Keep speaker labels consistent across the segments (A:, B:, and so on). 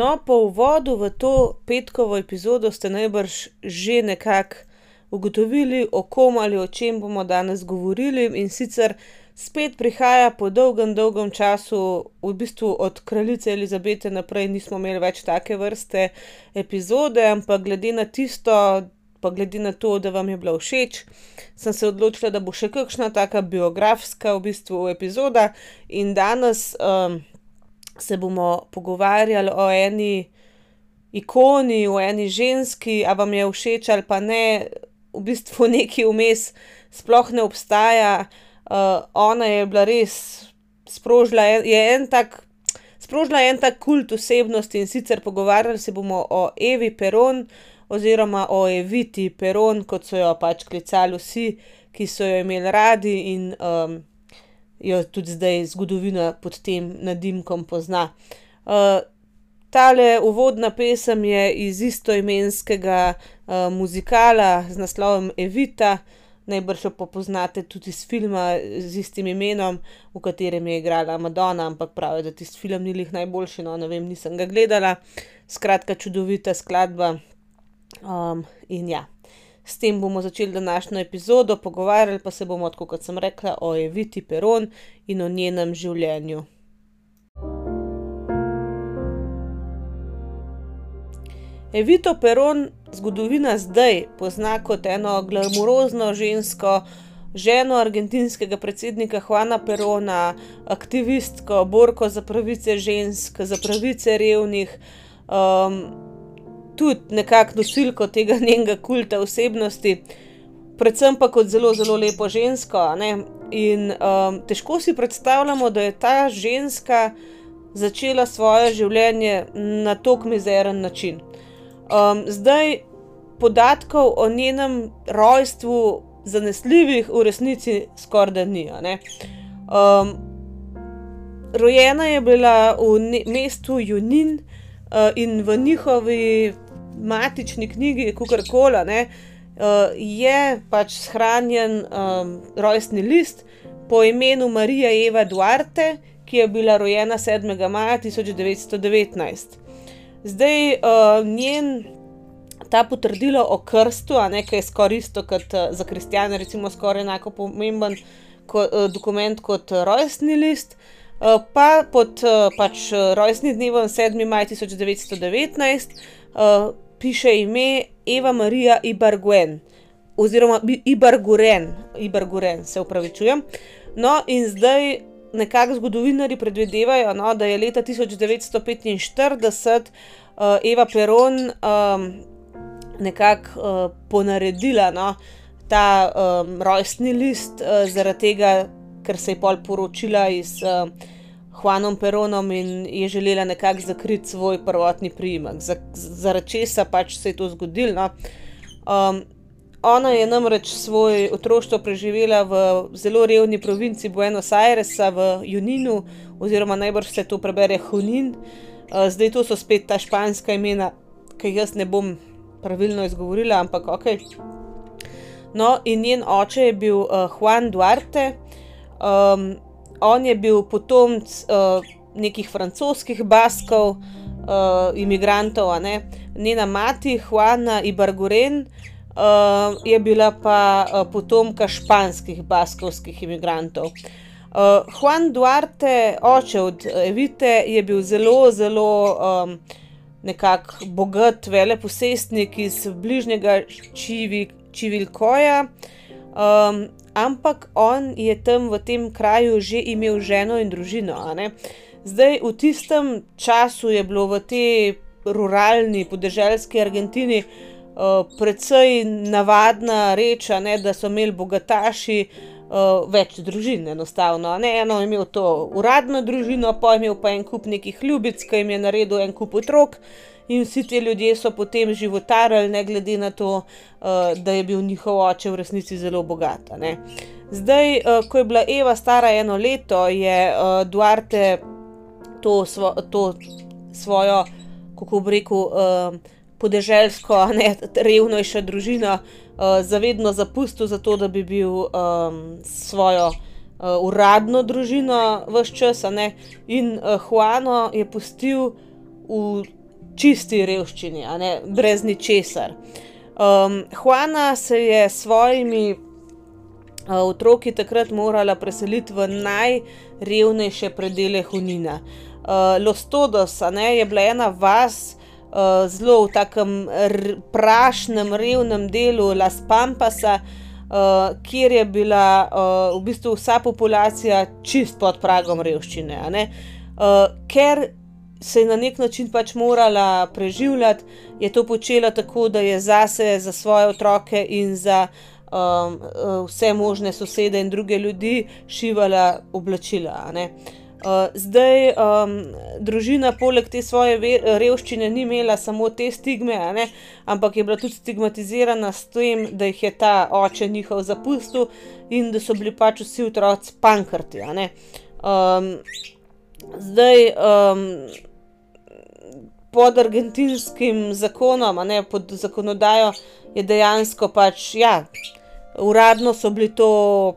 A: No, po uvodu v to petkovo epizodo ste najbrž že nekako ugotovili, o kom ali o čem bomo danes govorili, in sicer spet prihaja po dolgem, dolgem času, v bistvu od kraljice Elizabete naprej nismo imeli več take vrste epizode, ampak glede na tisto, pa glede na to, da vam je bila všeč, sem se odločila, da bo še kakšna taka biografska v bistvu epizoda. In danes, se bomo pogovarjali o eni ikoni, o eni ženski, a vam je všeč ali pa ne, v bistvu nekaj vmes sploh ne obstaja. ona je bila res, sprožila je en tak, sprožila en tak kult osebnosti, in sicer pogovarjali se bomo o Evi Peron oziroma o Eviti Peron, kot so jo pač klicali vsi, ki so jo imeli radi in, jo tudi zdaj zgodovina pod tem nadimkom pozna. tale uvodna pesem je iz istoimenskega, muzikala z naslovom Evita. Najbrž jo poznate tudi iz filma z istim imenom, v katerem je igrala Madonna, ampak pravijo, da tisti film ni glih najboljši, no, ne vem, nisem ga gledala. Skratka, čudovita skladba. in ja, s tem bomo začeli današnjo epizodo, pogovarjali pa se bomo, tako kot sem rekla, o Eviti Peron in o njenem življenju. Evito Peron zgodovina zdaj pozna kot eno glamurozno žensko, ženo argentinskega predsednika Juana Perona, aktivistko, borko za pravice žensk, za pravice revnih, tudi nekako nosilko tega njenega kulta osebnosti. Predvsem pa kot zelo, zelo lepo žensko, ne. In, težko si predstavljamo, da je ta ženska začela svoje življenje na tako mizeren način. zdaj podatkov o njenem rojstvu, zanesljivih, v resnici skorajda ni, a ne. rojena je bila v mestu Junin, in v njihovi matični knjigi, kakorkoli, ne, je pač shranjen, rojstni list po imenu Maria Eva Duarte, ki je bila rojena sedmega maja tisoč devetsto devetnajst. Zdaj, njen, ta potrdilo o krstu, a ne, ke je skoraj isto kot, za kristjane recimo skoraj enako pomemben dokument kot rojstni list, pa pod, pač rojstnim dnevom sedmi maj tisoč devetsto devetnajst, piše ime Eva Maria Ibarguen. Oziroma Ibarguren, Ibarguren, se opravičujem. No, in zdaj nekako zgodovinarji predvidevajo, no, da je leta tisoč devetsto petinštirideset, Eva Peron, nekako, ponaredila, no, ta, rojstni list, zaradi tega, ker se je pol poročila iz, Juanom Peronom in je želela nekako zakriti svoj prvotni priimek, zaradi česa pač se je to zgodilo, no. ona je namreč svoje otroštvo preživela v zelo revni provinci Buenos Airesa v Juninu, oziroma najbrž se to prebere Junin. zdaj to so spet ta španska imena, ke jih jaz ne bom pravilno izgovorila, ampak okej. No, in njen oče je bil, Juan Duarte, on je bil potomec, nekih francoskih Baskov, imigrantov, a ne. Njena mati Juana Ibarguren, je bila pa, potomka španskih baskovskih imigrantov. Juan Duarte, oče od Evite, je bil zelo, zelo, nekako bogat veleposestnik iz bližnjega Čivilkoja, ampak on je tam v tem kraju že imel ženo in družino. Zdaj v tistem času je bilo v tej ruralni, podeželski Argentini, precej navadna reč, ne, da so imeli bogataši, več družin enostavno, ne. Eno je imelo to uradno družino, pol je imel pa en kup nekih ljubic, ke jim je naredil en kup otrok, in vsi ti ljudje so potem životarili, ne glede na to, da je bil njihov oče v resnici zelo bogat, ne. Zdaj, ko je bila Eva stara eno leto, je, Duarte to to svojo, kako bi rekel, podeželsko, a ne, revnejšo družino, uh, zavedno zapustil, zato da bi bil um, svojo uh, uradno družino vse čas, in uh, Juano je pustil v čisti revščini, brez ničesar. Um, Juana se je s svojimi uh, otroki takrat morala preseliti v najrevnejše predele Hunina. Uh, Lostodos ne, je bila ena vas, uh, zelo v takem prašnem, revnem delu Las Pampasa, uh, kjer je bila uh, v bistvu vsa populacija čist pod pragom revščine. Uh, ker se je na nek način pač morala preživljati, je to počela tako, da je zase, za svoje otroke in za um, vse možne sosede in druge ljudi šivala oblačila. Uh, zdaj, um, družina, poleg te svoje revščine, ni imela samo te stigme, ampak je bila tudi stigmatizirana s tem, da jih je ta oče njihov zapustil in da so bili pač vsi otroci pankrti. Um, zdaj, um, pod argentinskim zakonom, ne pod zakonodajo, je dejansko pač, ja, uradno so bili to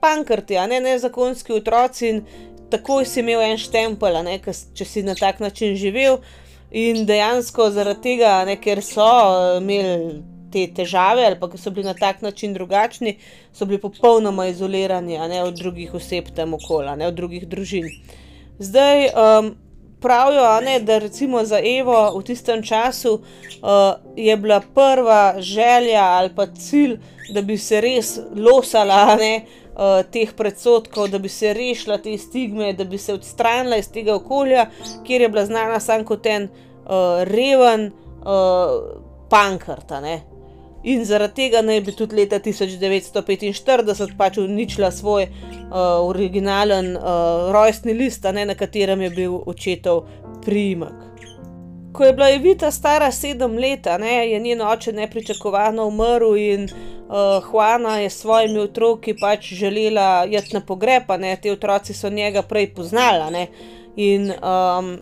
A: pankrti, a ne nezakonski otroci in takoj si imel en štempel, ne, če si na tak način živel. In dejansko zaradi tega, ne, ker so imeli te težave ali pa so bili na tak način drugačni, so bili popolnoma izolirani ne, od drugih oseb tam okoli, ne od drugih družin. Zdaj, um, pravijo, ne, da recimo za Evo v tistem času uh, je bila prva želja ali pa cilj, da bi se res losala ne, uh, teh predsotkov, da bi se rešila te stigme, da bi se odstranila iz tega okolja, kjer je bila znana samo kot en uh, reven uh, pankrta. In zaradi tega naj bi tudi leta 1945 pač uničila svoj uh, originalen uh, rojstni list, ne, na katerem je bil očetov priimek. Ko je bila Evita stara sedem let, je njen oče nepričakovano umrl in uh, Juana je s svojimi otroki pač želela iti na pogreb, ne, te otroci so njega prej poznali. Ne, in um,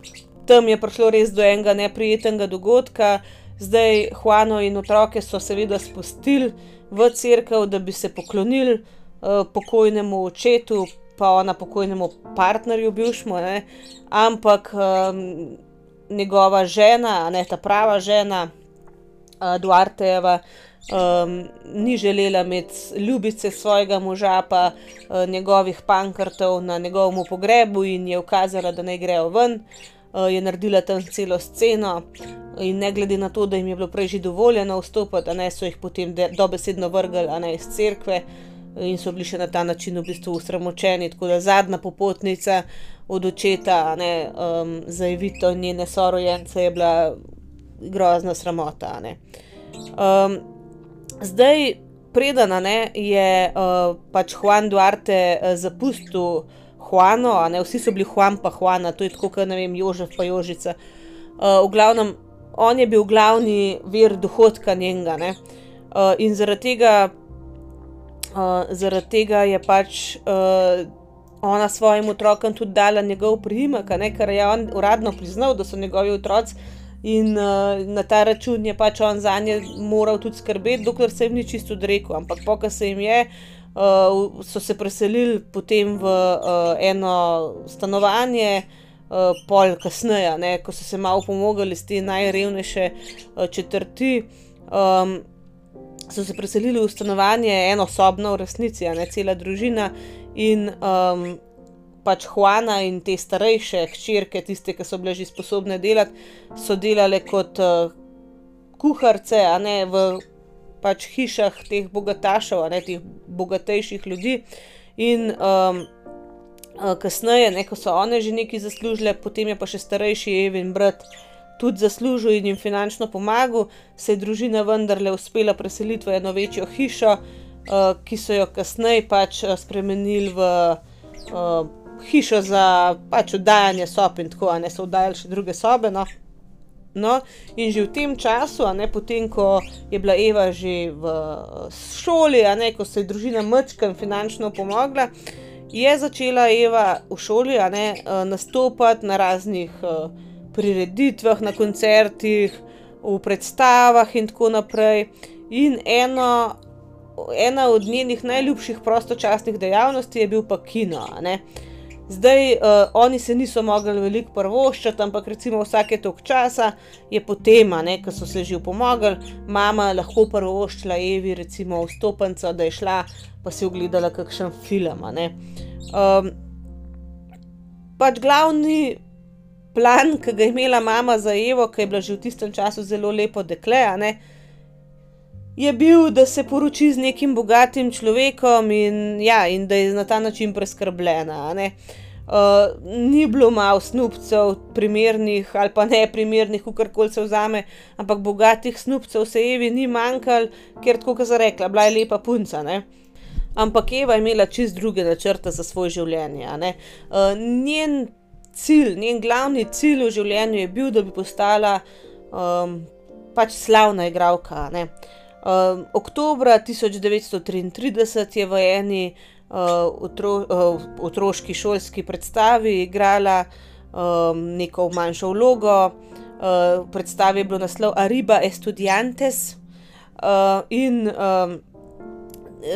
A: tam je prišlo res do enega neprijetnega dogodka. Zdaj, Juano in otroke so seveda spustili v crkvu, da bi se poklonili uh, pokojnemu očetu, pa ona pokojnemu partnerju, bivšmu, ne? ampak um, njegova žena, ne ta prava žena, uh, Duartejeva. Um, ni želela imeti ljubice svojega moža, pa uh, njegovih pankrtov na njegovem pogrebu, in je ukazala, da naj grejo ven. Uh, je naredila tam celo sceno. In ne glede na to, da jim je bilo prej že dovoljeno vstopiti, ne so jih potem dobesedno vrgli ne, iz cerkve in so bili še na ta način v bistvu usramočeni. Tako da zadnja popotnica od očeta ne, um, za Evito in njene sorojence je bila grozna sramota. Um, zdaj, predana je uh, pač Juan Duarte uh, zapustil. Juano, a ne vsi so bili Juan pa Juana, to je tako, kot ne vem, Jožef pa Jožica. Uh, v glavnem, on je bil glavni vir dohodka njega. Uh, in zaradi tega, uh, zaradi tega je pač uh, ona svojim otrokom tudi dala njegov priimek, ker je on uradno priznal, da so njegovi otroci. In uh, na ta račun je pač on za nje moral tudi skrbeti, dokler se jim ni čisto odrekel. Ampak, pokaj se jim je, uh, uh, so se preselili potem v uh, eno stanovanje, uh, pol kasneje, ne, ko so se malo pomagali iz te najrevnejše uh, četrti. Um, so se preselili v stanovanje, eno sobno, v resnici, ne cela družina. In um, pač Juana in te starejše hčerke, tiste, ki so bile že sposobne delati, so delale kot uh, kuharice, a ne v pač hišah teh bogatašev, ne teh bogatejših ljudi. In um, kasneje, ne, ko so one že nekaj zaslužile, potem je pa še starejši Evin brat tudi zaslužil in jim finančno pomagal, se je družina vendarle uspela preseliti v eno večjo hišo, uh, ki so jo kasneje pač spremenili v. Uh, Hišo za pač oddajanje sob in tako, ne so oddajali še druge sobe. No. No, in že v tem času, ne, potem, ko je bila Eva že v šoli, ne, ko se je družina Mčka finančno pomogla, je začela Eva v šoli ne, eh, nastopati na raznih uh, prireditvah, na koncertih, v predstavah in tako naprej. in eno, ena od njenih najljubših prostočasnih dejavnosti je bil pa kino. Zdaj, uh, oni se niso mogli veliko prvoščati, ampak recimo vsake tok časa je potem, ko so se že upomogli, mama lahko prvoščila Evi, recimo vstopnico, da je šla pa si ogledala kakšen film. Um, pač glavni plan, ki ga je imela mama za Evo, ki je bila že v tistem času zelo lepo dekle, je bil, da se poroči z nekim bogatim človekom in, ja, in da je na ta način preskrbljena. Uh, ni bilo malo snupcev, primernih ali pa ne primernih, kar koli se vzame, ampak bogatih snupcev se Evi ni manjkalo, ker tako, kot sem rekla, bila je lepa punca. Ne? Ampak Eva je imela čist druge načrte za svoje življenje. Uh, njen cilj, njen glavni cilj v življenju je bil, da bi postala um, pač slavna igralka. Uh, oktobra 1933 je v eni uh, otro, uh, otroški šolski predstavi igrala um, neko manjšo vlogo. Uh, predstavi je bilo naslov Ariba Estudiantes uh, in um,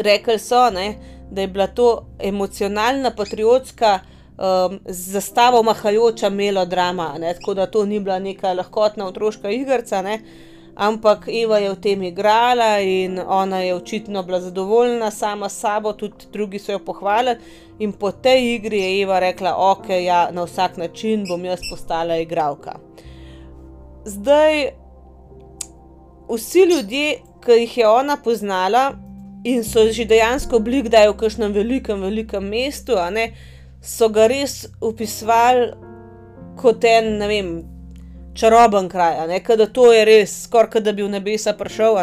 A: rekli so, ne, da je bila to emocionalna, patriotska, um, z zastavo mahajoča melodrama. Ne, tako da to ni bila neka lahkotna otroška igrica. Ampak Eva je v tem igrala in ona je očitno bila zadovoljna sama s sabo, tudi drugi so jo pohvalili. In po tej igri je Eva rekla: Ok, ja, na vsak način bom jaz postala igralka. Zdaj, vsi ljudje, ki jih je ona poznala in so že dejansko bili kdaj v kakšnem velikem, velikem mestu, ne, so ga res upisovali kot en, ne vem čaroben kraj, da to je res, skoraj da bi v nebesa prišel.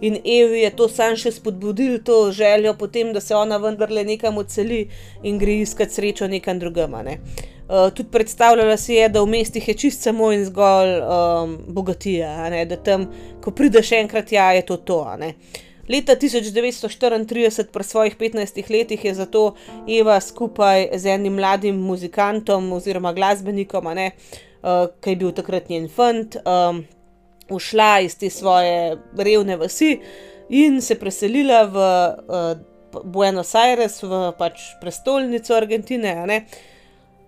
A: In Evi je to sam še spodbudil, to željo potem, da se ona vendarle nekam odseli in gre iskat srečo nekam drugam. Ne. Uh, tudi predstavljala si je, da v mestih je čist samo in zgolj um, bogatija, da tam, ko prideš enkrat, ja, je to to. Leta 1934, pri svojih 15 letih, je zato Eva skupaj z enim mladim muzikantom oziroma glasbenikom, ne, uh, uh, ki je bil takrat njen fant, um, ušla iz te svoje revne vasi in se preselila v uh, Buenos Aires, v pač prestolnico Argentine.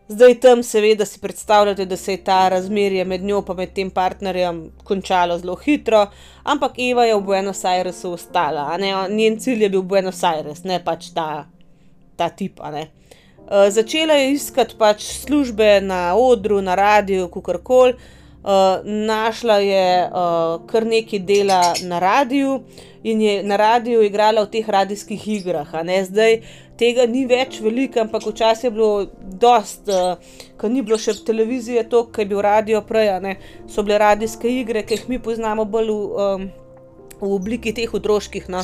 A: Zdaj tam, seveda, si predstavljate, da se je ta razmerje med njo in med tem partnerjem končalo zelo hitro, ampak Eva je v Buenos Airesu ostala, njen cilj je bil Buenos Aires, ne pač ta, ta tip. Uh, začela je iskati pač službe na odru, na radiju, kako koli. Uh, našla je uh, kar nekaj dela na radiju in je na radiju igrala v teh radijskih igrah. Zdaj tega ni več veliko, ampak včasih je bilo dost, uh, ko ni bilo še televizije, to, kar je bil radio prej, so bile radijske igre, ki jih mi poznamo bolj v, um, v obliki teh otroških, no?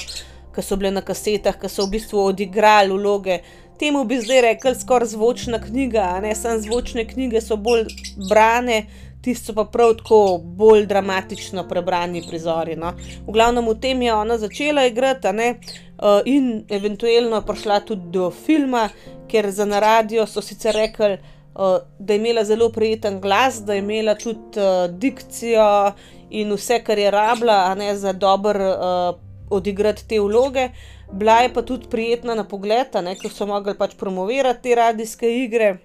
A: ki so bile na kasetah, ki so v bistvu odigrali vloge temu bi zdaj rekli skoraj zvočna knjiga, ne samo zvočne knjige so bolj brane, tiste so pa prav tako bolj dramatično prebrani prizori. No. V glavnem v tem je ona začela igrati ne, uh, in eventualno prišla tudi do filma, ker za na radio so sicer rekli. Uh, da je imela zelo prijeten glas, da je imela tudi uh, dikcijo in vse, kar je rabila, ne, za uh, odigrati te vloge, bila je pa tudi prijetna na pogled, ker so mogli pač promovirati te radijske igre,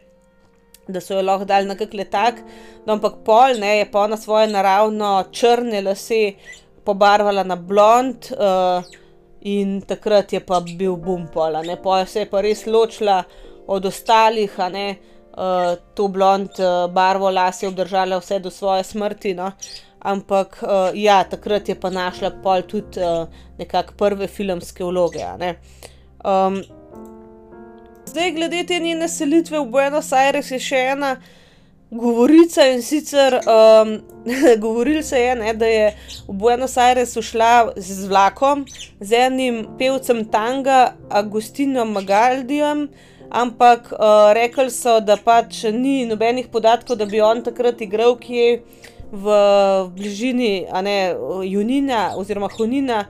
A: da so jo lahko dali na kak letak. No, ampak pol ne, je pa na svoje naravno črne lase pobarvala na blond. Uh, In takrat je pa bil bum pola, ne pa se je pa res ločila od ostalih, a ne uh, to blond uh, barvo las je obdržala vse do svoje smrti. No. Uh, ampak uh, ja, takrat je pa našla pol tudi uh, nekako prve filmske vloge. Um, zdaj, glede te njene selitve v Buenos Aires, je še ena govorica in sicer um, govorili se je, ne, da je v Buenos Aires šla z vlakom z enim pevcem tanga Agustinom Magaldijem. Ampak uh, rekli so, da pač ni nobenih podatkov, da bi on takrat igral, ki je v bližini ne, Junina oziroma Hunina.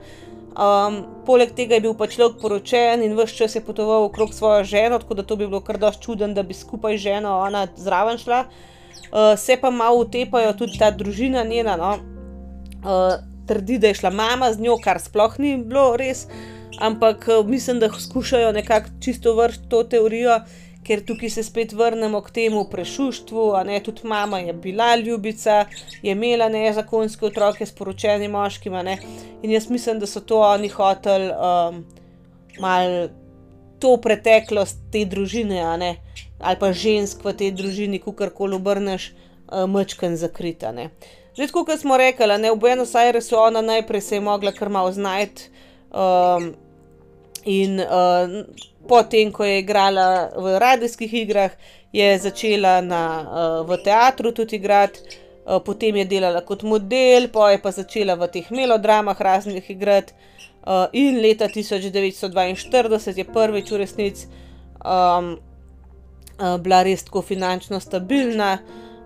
A: Um, poleg tega je bil pa človek poročen in vse čas je potoval okrog svojo ženo, tako da to bi bilo kar dosti čuden, da bi skupaj z ženo ona zraven šla. Uh, se pa malo utepajo tudi ta družina njena. No? Uh, trdi, da je šla mama z njo, kar sploh ni bilo res. Ampak uh, mislim, da skušajo nekako čisto vršiti to teorijo, ker tukaj se spet vrnemo k temu prešuštvu. Tudi mama je bila ljubica, je imela nezakonske otroke s poročenim moškim. In jaz mislim, da so to oni hoteli um, malo to preteklost te družine, ali pa žensk v tej družini, kako koli obrneš, uh, mečken zakrita. Že kot smo rekli, ne, v Buenos Airesu ona najprej se je mogla kar malo znajti. Um, in uh, potem, ko je igrala v radijskih igrah, je začela na, uh, v teatru tudi igrati, uh, potem je delala kot model, pa je pa začela v teh melodramah raznih igrati. Uh, in leta 1942 je prvič v resnici um, uh, bila res tako finančno stabilna,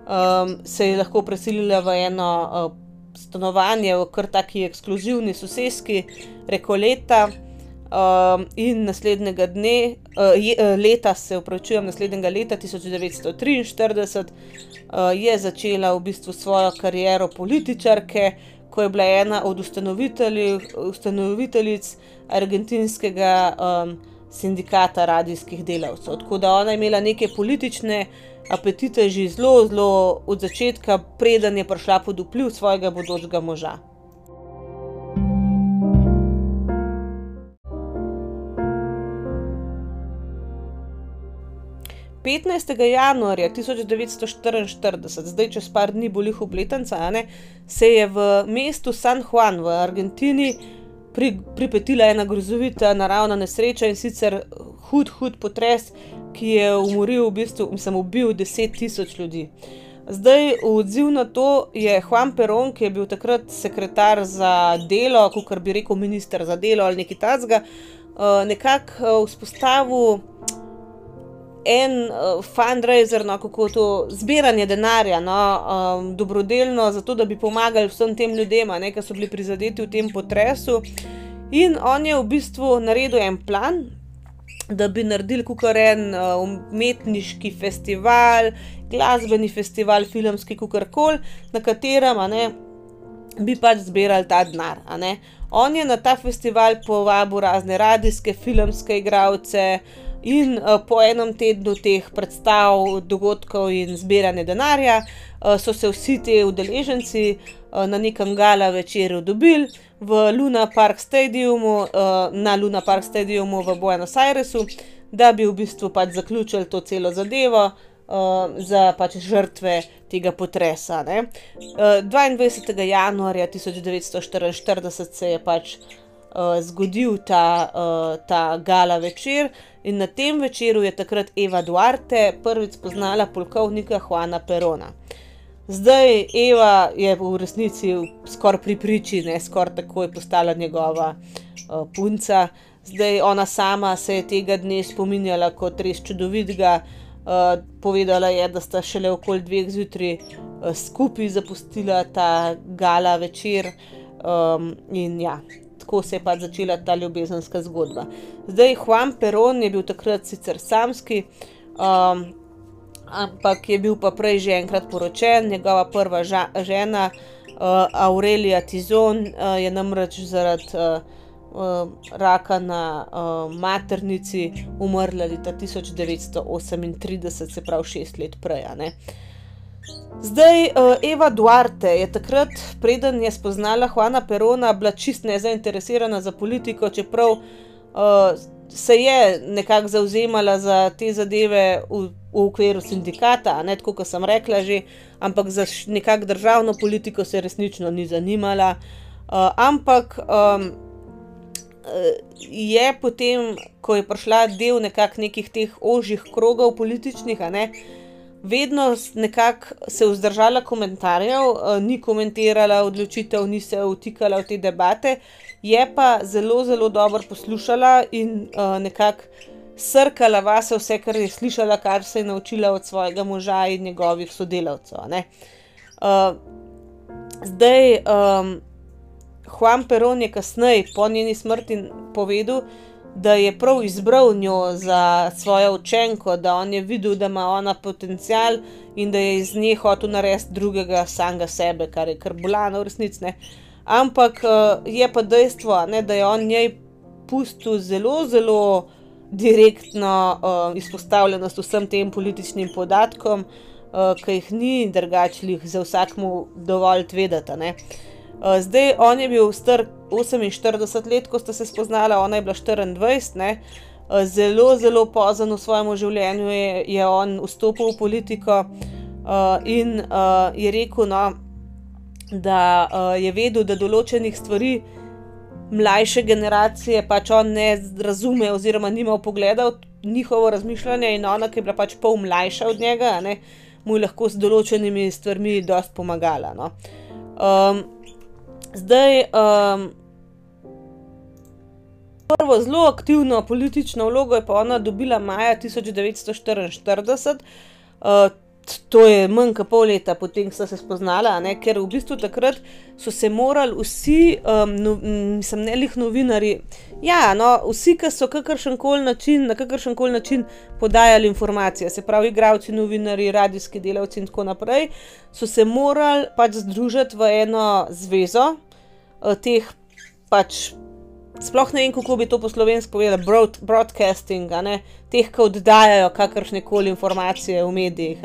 A: um, se je lahko preselila v eno uh, stanovanje v kar taki ekskluzivni sosedski, reko leta. Um, in naslednjega dne, uh, je, uh, leta, se upravičujem, naslednjega leta 1943 uh, je začela v bistvu svojo kariero političarke, ko je bila ena od ustanoviteljic argentinskega um, sindikata radijskih delavcev. Tako da ona je imela neke politične apetite že zelo, zelo od začetka, preden je prišla pod vpliv svojega bodočega moža. 15. januarja 1944, zdaj čez par dni bolih obletnica, ne, se je v mestu San Juan v Argentini pri, pripetila ena grozovita naravna nesreča in sicer hud, hud potres, ki je umoril, v bistvu, mislim, ubil 10 tisoč ljudi. Zdaj, v odziv na to je Juan Perón, ki je bil takrat sekretar za delo, kot bi rekel minister za delo ali nekaj takega, eh, nekako eh, vzpostavil en uh, fundraiser, no, kako to zbiranje denarja, no, um, dobrodelno, zato da bi pomagali vsem tem ljudem, ki so bili prizadeti v tem potresu. In on je v bistvu naredil en plan, da bi naredili kukaren uh, umetniški festival, glasbeni festival, filmski kukarkoli, na katerem ne, bi pač zbirali ta denar. On je na ta festival povabil razne radijske, filmske igralce. In uh, po enem tednu teh predstav, dogodkov in zbiranja denarja, uh, so se vsi ti udeleženci uh, na nekem gala večeru dobili v Luna Park Stadiumu, uh, na Luna Park Stadiumu v Buenos Airesu, da bi v bistvu pač zaključili to celo zadevo uh, za pač žrtve tega potresa. Uh, 22. januarja 1944 se je pač uh, zgodil ta, uh, ta gala večer. In na tem večeru je takrat Eva Duarte prvič spoznala polkovnika Juana Perona. Zdaj Eva je v resnici skoraj pri priči, ne skoraj tako je postala njegova uh, punca. Zdaj ona sama se je tega dne spominjala kot res čudovitega. Uh, povedala je, da sta šele okoli dveh zjutraj uh, skupaj zapustila ta gala večer. Um, in ja, tako se je pač začela ta ljubezenska zgodba. Zdaj, Juan Perón je bil takrat sicer samski, um, ampak je bil pa prej že enkrat poročen, njegova prva ža, žena, uh, Aurelija Tizon, uh, je namreč zaradi uh, uh, raka na uh, maternici umrla leta 1938, se pravi šest let prej. Zdaj, uh, Eva Duarte je takrat, preden je spoznala Juana Perona, bila čist nezainteresirana za politiko, čeprav uh, se je nekako zauzemala za te zadeve v, v okviru sindikata, ne tako, kot sem rekla že, ampak za nekakšno državno politiko se resnično ni zanimala. Uh, ampak um, je potem, ko je prišla del nekih teh ožjih krogov političnih, ne, uh, vedno nekako se vzdržala komentarjev, eh, ni komentirala odločitev, ni se vtikala v te debate, je pa zelo, zelo dobro poslušala in eh, nekako srkala vase vse, kar je slišala, kar se je naučila od svojega moža in njegovih sodelavcev. Uh, zdaj, um, Juan Perón je kasneje, po njeni smrti, povedal, da je prav izbral njo za svojo učenko, da on je videl, da ima ona potencial in da je iz nje hotel narediti drugega samega sebe, kar je kar bolano v resnici. ampak uh, je pa dejstvo, ne, da je on njej pustil zelo, zelo direktno uh, izpostavljenost vsem tem političnim podatkom, uh, ki jih ni drugačnih za vsakmu dovolj vedeti. Uh, zdaj, on je bil star 48 let, ko sta se spoznala, ona je bila 24. Ne? Zelo, zelo pozno v svojem življenju je, je on vstopil v politiko uh, in uh, je rekel, no, da uh, je vedel, da določenih stvari mlajše generacije pač on ne razume, oziroma nima pogleda v njihovo razmišljanje, in ona, ki je bila pač pol mlajša od njega, ne, mu je lahko z določenimi stvarmi dosti pomagala. No. Um, zdaj. Um, Prvo zelo aktivno politično vlogo je pa ona dobila maja 1944, uh, to je manj kot pol leta potem, so se spoznala, ne? ker v bistvu takrat so se morali vsi, um, no, mislim, ne lih novinari, ja, no, vsi, ki so način, na kakršen koli način podajali informacije, se pravi, igravci, novinari, radijski delavci in tako naprej, so se morali pač združiti v eno zvezo uh, teh pač sploh ne vem, kako bi to po slovensko povedal, broad, broadcasting, teh, ki oddajajo kakršne koli informacije v medijih.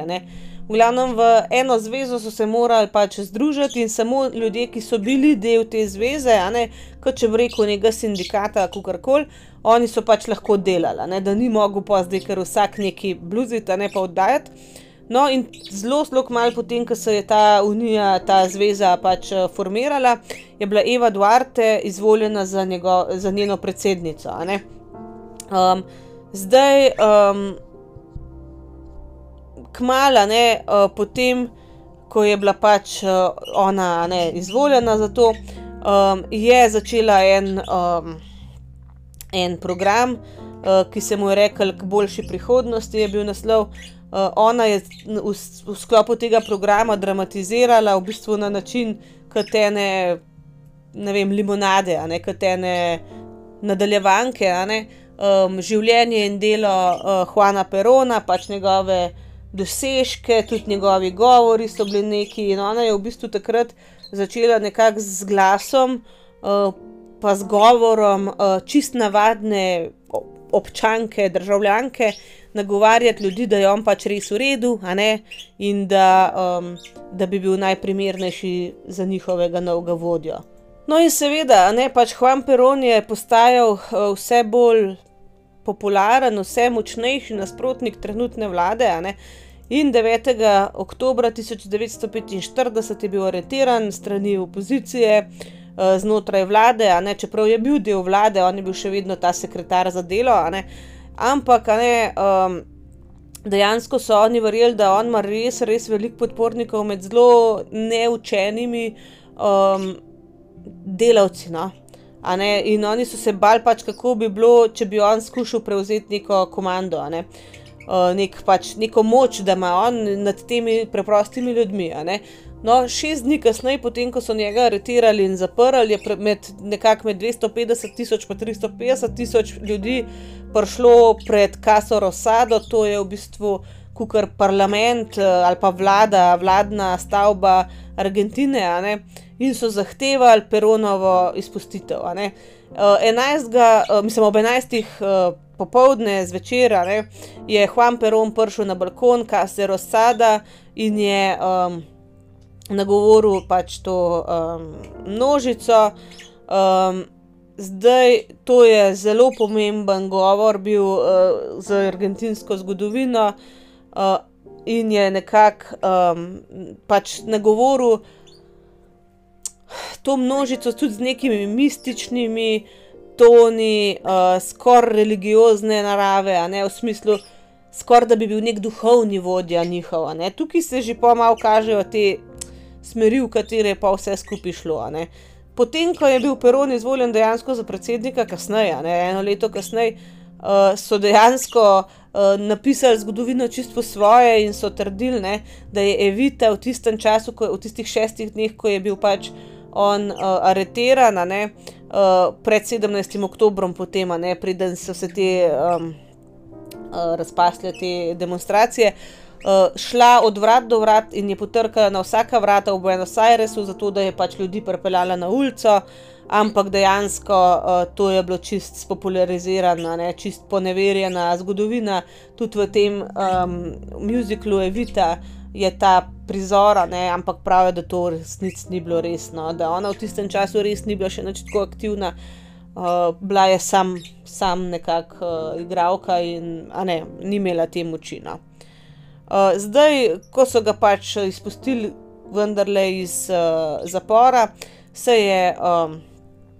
A: V glavnem v eno zvezo so se morali pač združiti in samo ljudje, ki so bili del te zveze, ne, kot če bi rekel, nekega sindikata, kako koli, oni so pač lahko delali, ne, da ni mogel pa zdaj, ker vsak neki bluzita, ne pa oddajati. No, in zelo, zelo malo potem, ko se je ta unija, ta zveza pač eh, formirala, je bila Eva Duarte izvoljena za, njego, za njeno predsednico. Um, zdaj, um, kmala, ne, uh, potem, ko je bila pač uh, ona ne, izvoljena za to, um, je začela en, um, en program, uh, ki se mu je rekel K boljši prihodnosti, je bil naslov. Uh, ona je v, v sklopu tega programa dramatizirala v bistvu na način, kot ene, ne vem, limonade, ne kot ene nadaljevanke, ne, um, življenje in delo uh, Juana Perona, pač njegove dosežke, tudi njegovi govori so bili neki. In ona je v bistvu takrat začela nekako z glasom, uh, pa z govorom, uh, čist navadne občanke, državljanke nagovarjati ljudi, da je on pač res v redu, in da, um, da bi bil najprimernejši za njihovega novega vodjo. No, in seveda, ne, pač Juan Peron je postajal uh, vse bolj popularen, vse močnejši nasprotnik trenutne vlade. In 9. oktober 1945 je bil aretiran strani opozicije uh, znotraj vlade, ne, čeprav je bil del vlade, on je bil še vedno ta sekretar za delo. Ampak, ne, um, dejansko so oni verjeli, da on ima res, res veliko podpornikov med zelo neučenimi um, delavci. No? In oni so se bali, pač, kako bi bilo, če bi on skušal prevzeti neko komando, ne? uh, nek, pač, neko moč, da ima on nad temi preprostimi ljudmi. No, šest dni kasneje, potem ko so njega aretirali in zaprli, je med, nekako med 250 tisoč in 350 tisoč ljudi prišlo pred Kaso Rosado, to je v bistvu kukar parlament eh, ali pa vlada, vladna stavba Argentine, in so zahtevali Peronovo izpustitev. 11. Eh, mislim, ob 11. Eh, popovdne zvečer je Juan Peron prišel na balkon Kase Rosada in je um, nagovoril pač to um, množico. Um, Zdaj, to je zelo pomemben govor bil uh, za argentinsko zgodovino uh, in je nekako um, pač nagovoril to množico tudi z nekimi mističnimi toni, uh, skoraj religiozne narave, ne, v smislu, skoraj da bi bil nek duhovni vodja njihov. Tukaj se že pomalo kažejo te smeri, v katere je pa vse skupaj šlo. Potem, ko je bil Peron izvoljen dejansko za predsednika, kasneje, ne, eno leto kasneje, uh, so dejansko uh, napisali zgodovino čisto svoje in so trdili, ne, da je Evita v tistem času, ko, v tistih šestih dneh, ko je bil pač on uh, areteran, ne, uh, pred 17. oktobrom, potem, ne, preden so se te um, uh, razpasle te demonstracije. uh, šla od vrat do vrat in je potrkala na vsaka vrata v Buenos Airesu, zato da je pač ljudi pripeljala na ulico. Ampak dejansko uh, to je bilo čist spopularizirano, ne, čist poneverjena zgodovina. Tudi v tem um, muziklu Evita je ta prizora, ne, ampak pravijo, da to resnici ni bilo resno, da ona v tistem času res ni bila še tako aktivna. Uh, bila je sam, sam nekakšna uh, igralka in ne, ni imela te moči. No. Uh, zdaj, ko so ga pač izpustili, vendarle iz uh, zapora, se je um,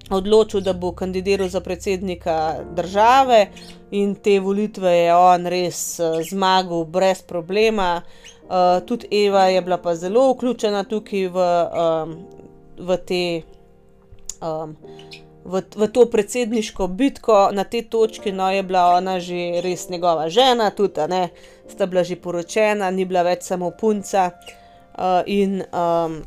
A: odločil, da bo kandidiral za predsednika države, in te volitve je on res uh, zmagal, brez problema. Uh, tudi Eva je bila pa zelo vključena tukaj v, um, v te. Um, v, v to predsedniško bitko na tej točki, no je bila ona že res njegova žena, tudi ne, sta bila že poročena, ni bila več samo punca uh, in um,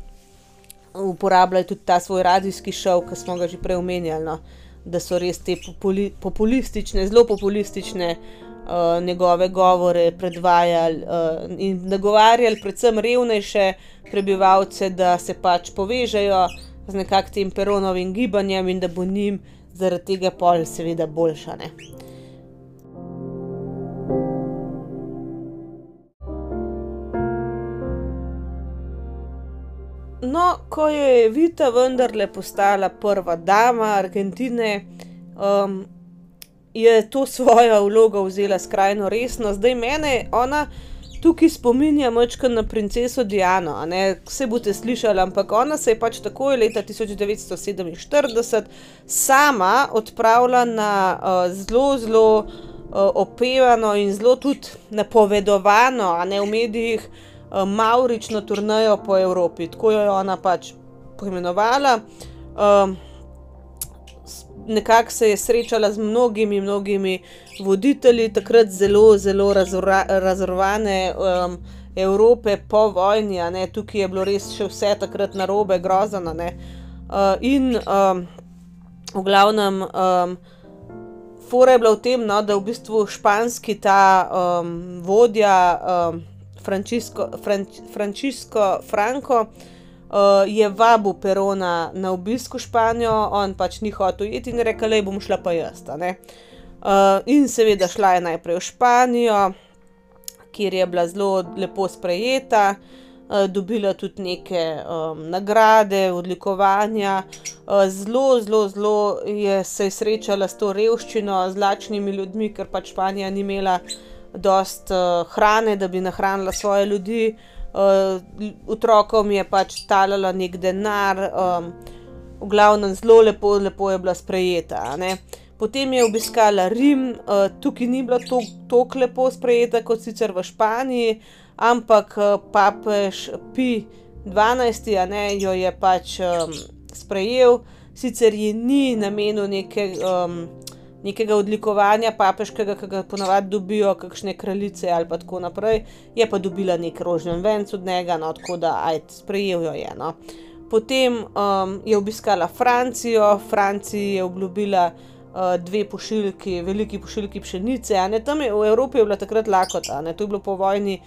A: uporabljala tudi ta svoj radijski šov, ki smo ga že prej omenjali, no, da so res te populi, populistične, zelo populistične. Uh, njegove govore predvajali uh, in nagovarjali, predvsem revnejše prebivalce, da se pač povežejo, uh, z nekakšnim peronovim gibanjem in da bo njim zaradi tega pol, seveda, boljša. Ne? No, ko je Vita vendarle postala prva dama Argentine, um, je to svojo vlogo vzela skrajno resno. Zdaj mene ona tukaj spominja močka na princeso Diano. Vse boste slišali, ampak ona se je pač takoj leta 1947 sama odpravila na uh, zelo, zelo uh, opevano in zelo tudi napovedovano, a ne v medijih, uh, maurično turnajo po Evropi. Tako jo je ona pač poimenovala. Uh, nekako se je srečala z mnogimi, mnogimi voditelji, takrat zelo, zelo razorovane um, Evrope po vojni, tukaj je bilo res še vse takrat na robe, grozno. Uh, in um, v glavnem, um, fora je bila v tem, no, da v bistvu španski ta um, vodja, um, Francisco, Franč, Francisco Franco, je vabil Perona na obisk v Španijo, on pač ni hotel iti in rekel, da bom šla pa jaz. Uh, in seveda šla je najprej v Španijo, kjer je bila zelo lepo sprejeta. Uh, dobila tudi neke um, nagrade, odlikovanja, uh, zelo, zelo, zelo je se je srečala s to revščino, z lačnimi ljudmi, ker pač Španija ni imela dost uh, hrane, da bi nahranila svoje ljudi. Uh, uh, otrokom je pač talala nek denar, um, v glavnem zelo lepo, lepo je bila sprejeta. Potem je obiskala Rim, uh, tukaj ni bila tako lepo sprejeta kot sicer v Španiji, ampak uh, papež Pi 12. Ne, jo je pač um, sprejel, sicer ji ni namenil neke. Um, nekega odlikovanja papeškega, ki ga ponavadi dobijo, kakšne kraljice ali pa tako naprej, je pa dobila nek rožen venc od njega, no tako da aj sprejel jo je. No. Potem um, je obiskala Francijo, Franciji je obljubila uh, dve pošiljki, veliki pošiljki pšenice, a ne tam je v Evropi je bila takrat lakota, ne to je bilo po vojni,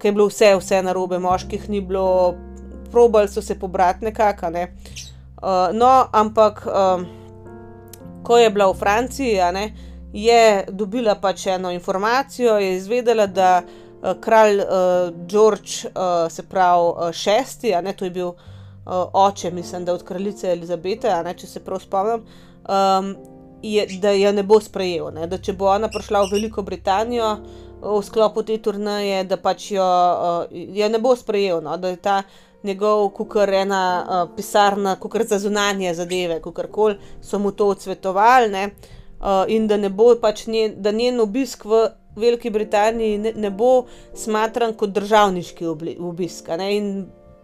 A: ki je bilo vse, vse na robe, moških ni bilo, probali so se pobrati nekako. Ne. Uh, no, ampak. Um, ko je bila v Franciji, ne, je dobila pač eno informacijo, je izvedela, da uh, kralj uh, George, uh, se pravi uh, šesti, ne, to je bil uh, oče, mislim, da od kraljice Elizabete, ne, če se prav spomnim. Um, Je, da jo ne bo sprejel, ne? da če bo ona prišla v Veliko Britanijo v sklopu te turnaje, da pač jo, uh, jo ne bo sprejel, no? da je ta njegov, kukar ena uh, pisarna, kukar za zunanje zadeve, kukar koli so mu to odsvetovali, uh, in da ne bo pač njen, da njen obisk v Veliki Britaniji ne, ne bo smatran kot državniški obisk, ne? in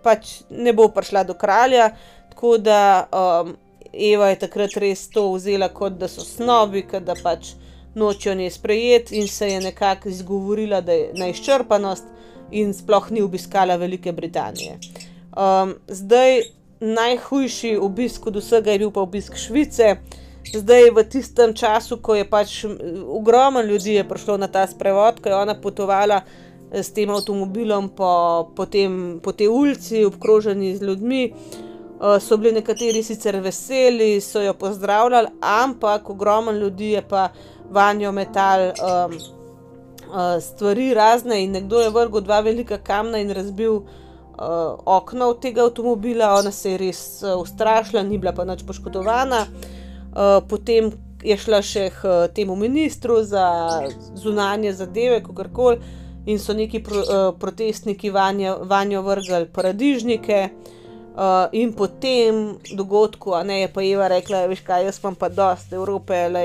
A: pač ne bo prišla do kralja. Tako da um, Eva je takrat res to vzela kot da so snovi, da pač nočijo nje sprejeti, in se je nekako izgovorila, da je na izčrpanost in sploh ni obiskala Velike Britanije. Um, zdaj, najhujši obisk od vsega je bil pa obisk Švice. Zdaj, v tistem času, ko je pač ogromno ljudi prišlo na ta sprevod, ko je ona potovala s tem avtomobilom po, po, tem, po tej ulici, obkroženi z ljudmi. Uh, so bili nekateri sicer veseli, so jo pozdravljali, ampak ogromno ljudi je pa vanjo metal um, uh, stvari razne in nekdo je vrgel dva velika kamna in razbil uh, okno od tega avtomobila, ona se je res uh, ustrašila, ni bila pa nič poškodovana. Uh, potem je šla še k uh, temu ministru za zunanje zadeve, kako koli, in so neki pro, uh, protestniki vanjo, vanjo vrgli paradižnike. Uh, in po tem dogodku, a ne je pa Eva rekla, veš kaj, jaz imam pa dosti Evrope, le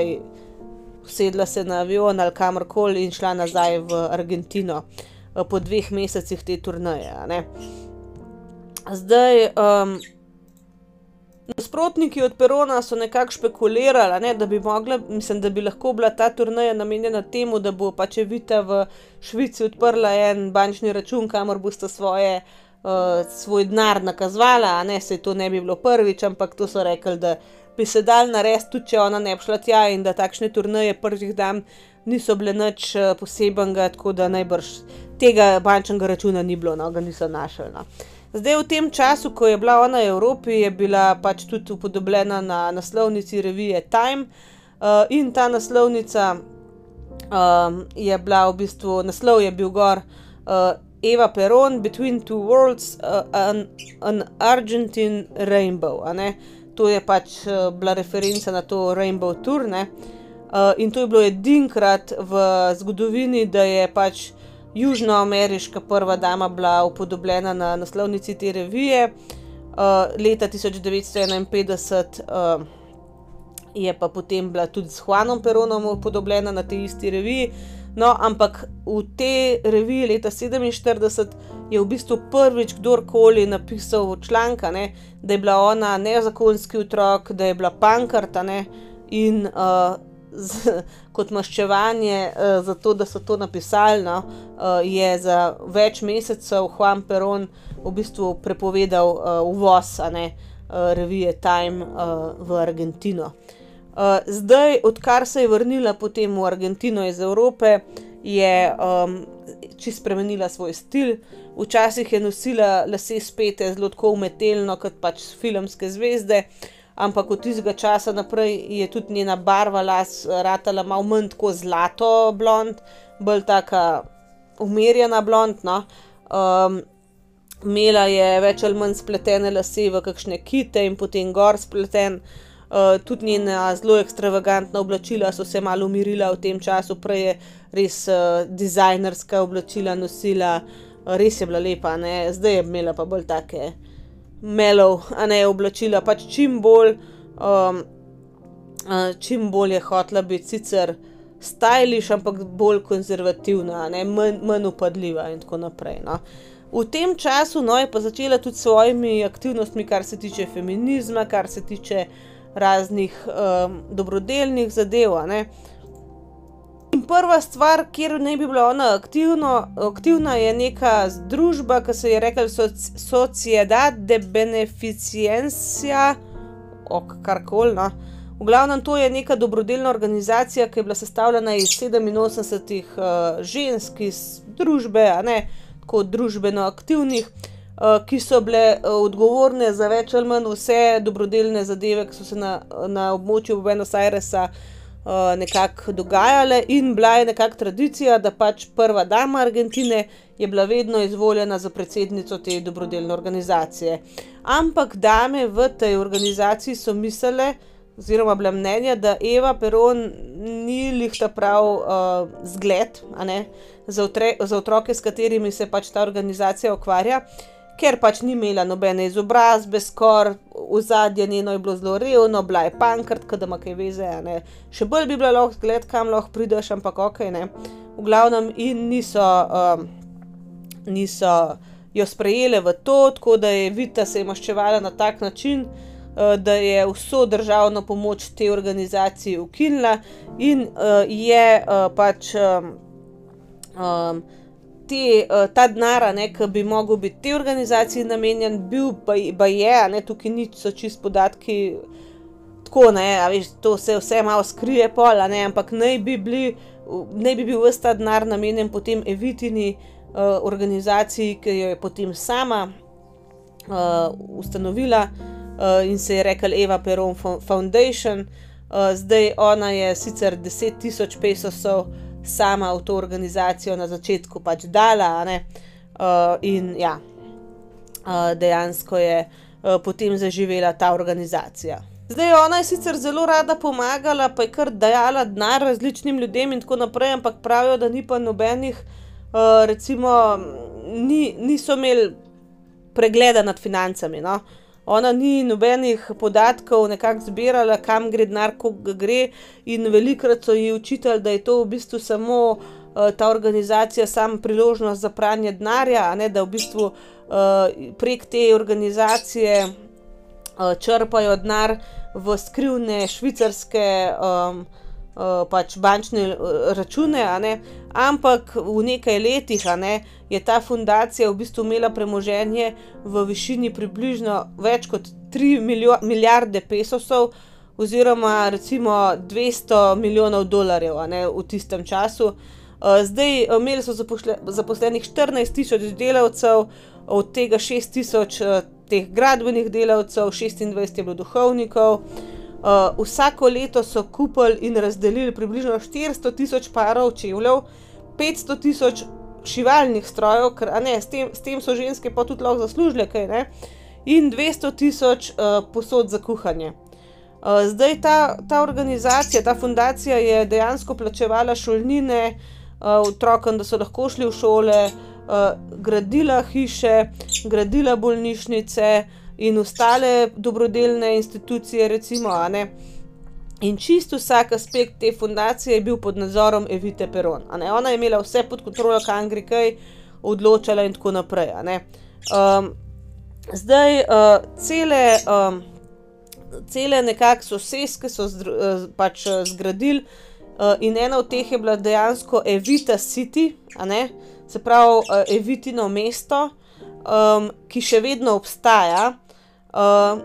A: sedla se na avion ali kamorkoli in šla nazaj v Argentino uh, po dveh mesecih te turnaje. Zdaj, um, nasprotniki od Perona so nekako špekulirali, ne, da, bi mogla, mislim, da bi lahko bila ta turnaja namenjena temu, da bo pač Evita v Švici odprla en bančni račun, kamor boste svoje. Uh, svoj denar nakazvala, a ne se to ne bi bilo prvič, ampak to so rekli, da bi se dal narediti, tudi če ona ne bi šla tja in da takšne turnaje prvih dan niso bile nič uh, posebenega, tako da najbrž tega bančnega računa ni bilo, no, ga niso našli. No. Zdaj, v tem času, ko je bila ona v Evropi, je bila pač tudi upodobljena na naslovnici revije Time. Uh, in ta naslovnica um, je bila v bistvu, naslov je bil gor uh, Eva Peron, Between Two Worlds, uh, an, an Argentine Rainbow. To je pač uh, bila referenca na to Rainbow Tour. Uh, in to je bilo edinkrat v zgodovini, da je pač južnoameriška prva dama bila upodobljena na naslovnici te revije. Uh, leta 1951 uh, je pa potem bila tudi s Juanom Peronom upodobljena na tej isti reviji. No, ampak v tej reviji leta 1947 je v bistvu prvič kdorkoli napisal članka, ne, da je bila ona nezakonski otrok, da je bila pankarta ne, in uh, z, kot maščevanje uh, za to, da so to napisali, no, uh, je za več mesecev Juan Peron v bistvu prepovedal uh, uvoz ne, uh, revije Time uh, v Argentino. Uh, zdaj, odkar se je vrnila potem v Argentino iz Evrope, je um, čisto spremenila svoj stil. Včasih je nosila lase spete zelo umetelno, kot pač filmske zvezde. Uh, ampak od tistega časa naprej je tudi njena barva las ratala malo manj tako zlato blond, bolj taka umirjena blond. No. Um, Mela je več ali manj spletene lase v kakšne kite in potem gor spleten. Uh, tudi njena zelo ekstravagantna oblačila so se malo umirila v tem času, prej je res uh, dizajnerska oblačila nosila, uh, res je bila lepa, ne? zdaj je imela pa bolj take melov, a ne oblačila, pač čim bolj, um, čim bolj je hotla biti sicer stajliš, ampak bolj konzervativna, ne, manj, manj upadljiva in tako naprej. No. V tem času no, je pa začela tudi s svojimi aktivnostmi, kar se tiče feminizma, kar se tiče raznih um, dobrodelnih zadev. Uh, In prva stvar, kjer naj bi bila ona aktivno, aktivna, je neka družba, ki se je rekla Sociedad de Beneficencia, ok, kar koli. No. V glavnem, to je neka dobrodelna organizacija, ki je bila sestavljena iz 87 uh, žensk iz družbe, a ne tako družbeno aktivnih, uh, ki so bile uh, odgovorne za več ali manj vse dobrodelne zadeve, ki so se na, na območju Buenos Airesa uh, uh, nekako dogajale, in bila je nekakšna tradicija, da pač prva dama Argentine je bila vedno izvoljena za predsednico te dobrodelne organizacije. Ampak dame v tej organizaciji so mislile, oziroma bila mnenja, da Eva Peron ni lih ta prav uh, zgled za, za otroke, s katerimi se pač ta organizacija ukvarja ker pač ni imela nobene izobrazbe, skoraj v zadnje njeno je bilo zelo revno, bila je pankrt, da ima kaj veze. Ne. Še bolj bi bila lahko zgled, kam lahko prideš, ampak ok, ne. V glavnem in niso, um, niso jo sprejele v to, tako da je Vita se je maščevala na tak način. Uh, da je vso državno pomoč te organizaciji ukinila, in uh, je uh, pač um, um, te, uh, ta denar, ki bi mogel biti te organizaciji namenjen, bil pa, pa je, ne, tukaj niso čist podatki. Tako, ne, veš, to se vse malo skrije, pol, ne, ampak naj bi, bili, naj bi bil vse ta denar namenjen potem evitini uh, organizaciji, ki jo je potem sama uh, ustanovila uh, in se je rekla Eva Peron Foundation. Uh, zdaj ona je sicer 10.000 pesosov sama v to organizacijo na začetku pač dala, uh, in ja, uh, dejansko je uh, potem zaživela ta organizacija. Zdaj, ona je sicer zelo rada pomagala, pa je kar dajala denar različnim ljudem in tako naprej, ampak pravijo, da ni pa nobenih, uh, recimo, ni, niso imeli pregleda nad financami. No? Ona ni nobenih podatkov nekako zbirala, kam gre denar, kako gre, in velikrat so ji učitali, da je to v bistvu samo uh, ta organizacija, samo priložnost za pranje denarja, ne da v bistvu uh, prek te organizacije uh, črpajo denar v skrivne švicarske um, pač bančne uh, račune, ampak v nekaj letih ne, je ta fundacija v bistvu imela premoženje v višini približno več kot 3 milijarde pesosov. Oziroma, recimo 200 milijonov dolarjev ne, v tistem času. Uh, zdaj, imeli so zaposlenih 14 tisoč delavcev, od tega 6 tisoč teh gradbenih delavcev, 26 je bilo duhovnikov. Uh, vsako leto so kupili in razdelili približno 400 tisoč parov čevljev, 500 tisoč šivalnih strojev, ker ne, s, tem, s tem so ženske pa tudi lahko zaslužile kaj, ne? in 200 tisoč uh, posod za kuhanje. Uh, zdaj ta, ta organizacija, ta fundacija je dejansko plačevala šolnine uh, otrokom, da so lahko šli v šole, uh, uh, gradila hiše, gradila bolnišnice in ostale dobrodelne institucije, recimo, In čisto vsak aspekt te fundacije je bil pod nadzorom Evite Peron. Ona je imela vse pod kontrolo, kam gre kaj, odločala in tako naprej. Um, zdaj, uh, cele, um, cele nekakšne sosedske so zdr, uh, pač zgradili, uh, in ena od teh je bila dejansko Evita City, se pravi uh, Evitino mesto, um, ki še vedno obstaja. Uh,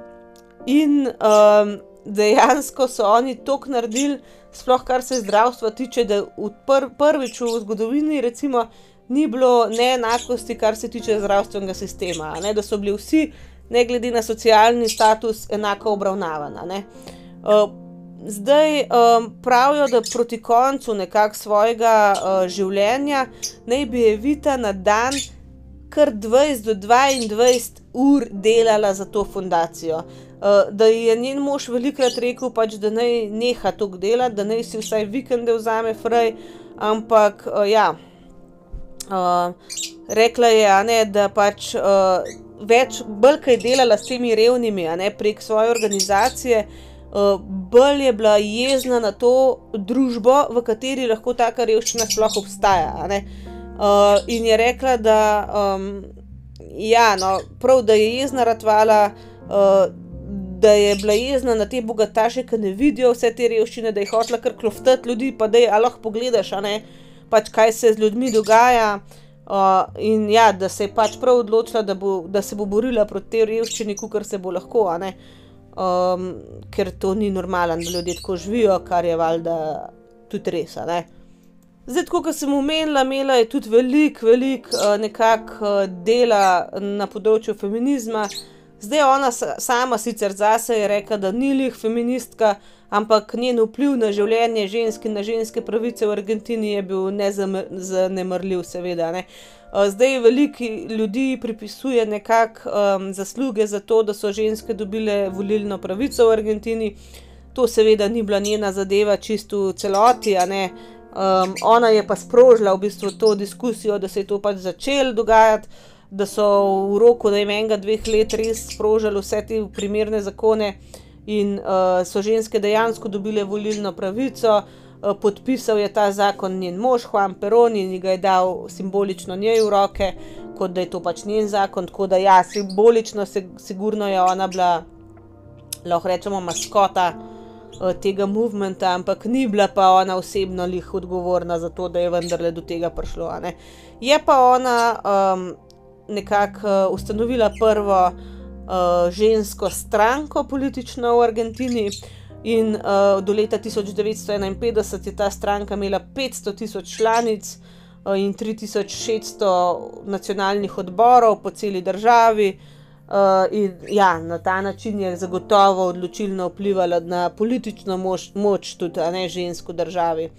A: in um, dejansko so oni to naredili, sploh kar se zdravstva tiče, da pr prvič v zgodovini, recimo, ni bilo neenakosti, kar se tiče zdravstvenega sistema. Ne? Da so bili vsi, ne glede na socialni status, enako obravnavani. Uh, Zdaj um, pravijo, da proti koncu svojega uh, življenja naj bi Evita na dan kar 20 do 22 ur delala za to fundacijo. Uh, da je njen mož velikrat rekel, pač, da naj neha to delati, da naj si vsaj vikende vzame fraj, ampak uh, ja. Uh, rekla je, ne, da pač uh, več, bolj kaj delala s temi revnimi, ne, prek svoje organizacije. Eh, bolj je bila jezna na to družbo, v kateri lahko taka revščina sploh obstaja. Uh, in je rekla, da, um, ja, no, prav, da je jezna ratvala, uh, da je bila jezna na te bogataše, ki ne vidijo vse te revščine, da je hotela kar kloftati ljudi, pa da je lahko pogledaš, pač, kaj se z ljudmi dogaja. Uh, in ja, da se je pač prav odločila, da, bo, da se bo borila proti tej revščini, kar se bo lahko. Uh, um, ker to ni normalno, da ljudje tako živijo, kar je valjda tudi res. Zdaj, kot sem omenila, imela je tudi veliko, veliko uh, nekako uh, dela na področju feminizma. Zdaj ona sama sicer zase je rekla, da ni lih feministka, ampak njen vpliv na življenje žensk in na ženske pravice v Argentini je bil nezanemrljiv, seveda. Ne. Eh, zdaj veliko ljudi pripisuje nekako um, zasluge za to, da so ženske dobile volilno pravico v Argentini. To seveda ni bila njena zadeva, čisto v celoti. Um, ona je pa sprožila v bistvu to diskusijo, da se je to pač začelo dogajati, da so v roku enega, dveh let res sprožili vse te primerne zakone in uh, so ženske dejansko dobile volilno pravico. Eh, podpisal je ta zakon njen mož, Juan Peron, in ga je dal simbolično njej v roke, kot da je to pač njen zakon. Tako da, ja, simbolično, se, sigurno je ona bila, lahko rečemo, maskota uh, tega movementa, ampak ni bila pa ona osebno lih odgovorna za to, da je vendarle do tega prišlo. Je pa ona um, nekako uh, ustanovila prvo uh, žensko stranko politično v Argentini. In uh, do leta 1951 je ta stranka imela 500 tisoč članic, in 3600 nacionalnih odborov po celi državi. Uh, in ja, na ta način je zagotovo odločilno vplivala na politično moč, moč tudi ne žensko državi.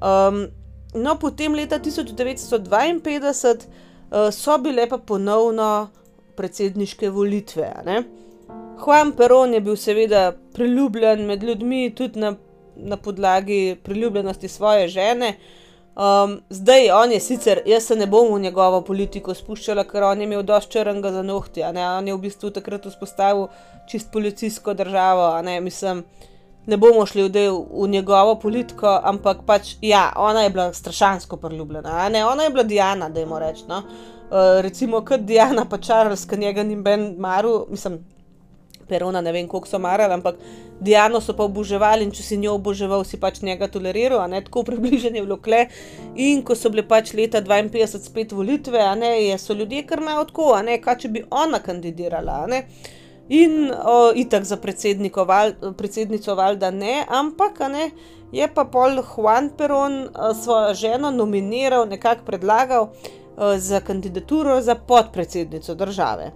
A: Um, no, potem leta 1952 uh, so bile pa ponovno predsedniške volitve. Juan Perón je bil seveda priljubljen med ljudmi, tudi na, na podlagi priljubljenosti svoje žene. Um, zdaj, on je sicer, jaz se ne bom v njegovo politiko spuščala, ker on je imel dosti črnega za nohti. On je v bistvu takrat vzpostavil čist policijsko državo. Ne? Mislim, ne bomo šli v, v njegovo politiko, ampak pač, ja, ona je bila strašansko priljubljena. Ona je bila Diana, da jim rečemo. No? Uh, recimo, kot Diana, pa Charles, ki njega ni ben maru, mislim, Perona, ne vem, koliko so marali, ampak Diano so pa oboževali in če si njo oboževal, si pač njega toleriral, ne tako približene vlokle. In ko so bile pač leta 52 spet volitve, a ne, so ljudje kar malo tako, a ne, kaj če bi ona kandidirala, a ne. In o, itak za val, predsednico valjda ne, ampak ne, je pa pol Juan Peron svojo ženo nominiral, nekako predlagal o, za kandidaturo za podpredsednico države.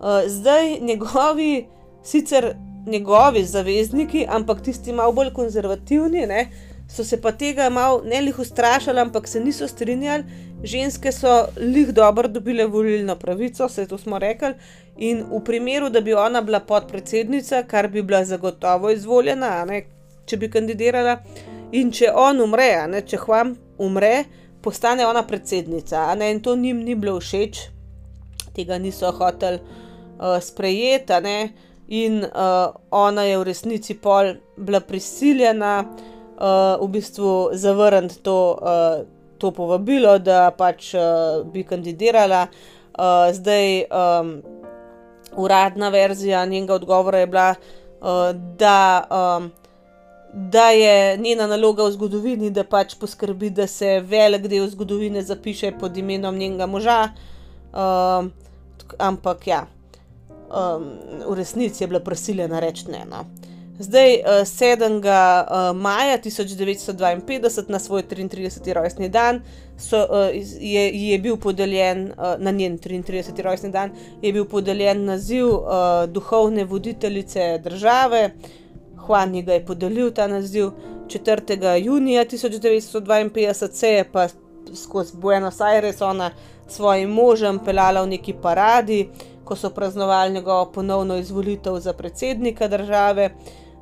A: O, zdaj njegovi sicer njegovi zavezniki, ampak tisti malo bolj konzervativni, ne, so se pa tega malo ne lih ustrašili, ampak se niso strinjali. Ženske so lih dobro dobile volilno pravico, vse to smo rekli. In v primeru, da bi ona bila podpredsednica, kar bi bila zagotovo izvoljena, ne, če bi kandidirala, in če on umre, ne, če Hvam umre, postane ona predsednica. Ne, in to njim ni bilo všeč, tega niso hoteli uh, sprejeti in uh, ona je v resnici pol bila prisiljena uh, v bistvu zavrniti to, uh, to povabilo, da pač uh, bi kandidirala. Uh, zdaj, um, uradna verzija njenega odgovora je bila, uh, da, um, da je njena naloga v zgodovini, da pač poskrbi, da se velik del zgodovine zapiše pod imenom njenega moža. Uh, ampak ja um, v resnici je bila prisiljena reči ne. No. Zdaj, 7. Uh, uh, maja 1952, na svoj 33. rojstni dan, so, uh, je, je bil podeljen, na njen 33. rojstni dan, je bil podeljen naziv duhovne voditeljice države. Juan ji ga je podelil ta naziv 4. junija 1952, se je pa skozi Buenos Aires ona s svojim možem pelala v neki paradi ko so praznovali njegovo ponovno izvolitev za predsednika države.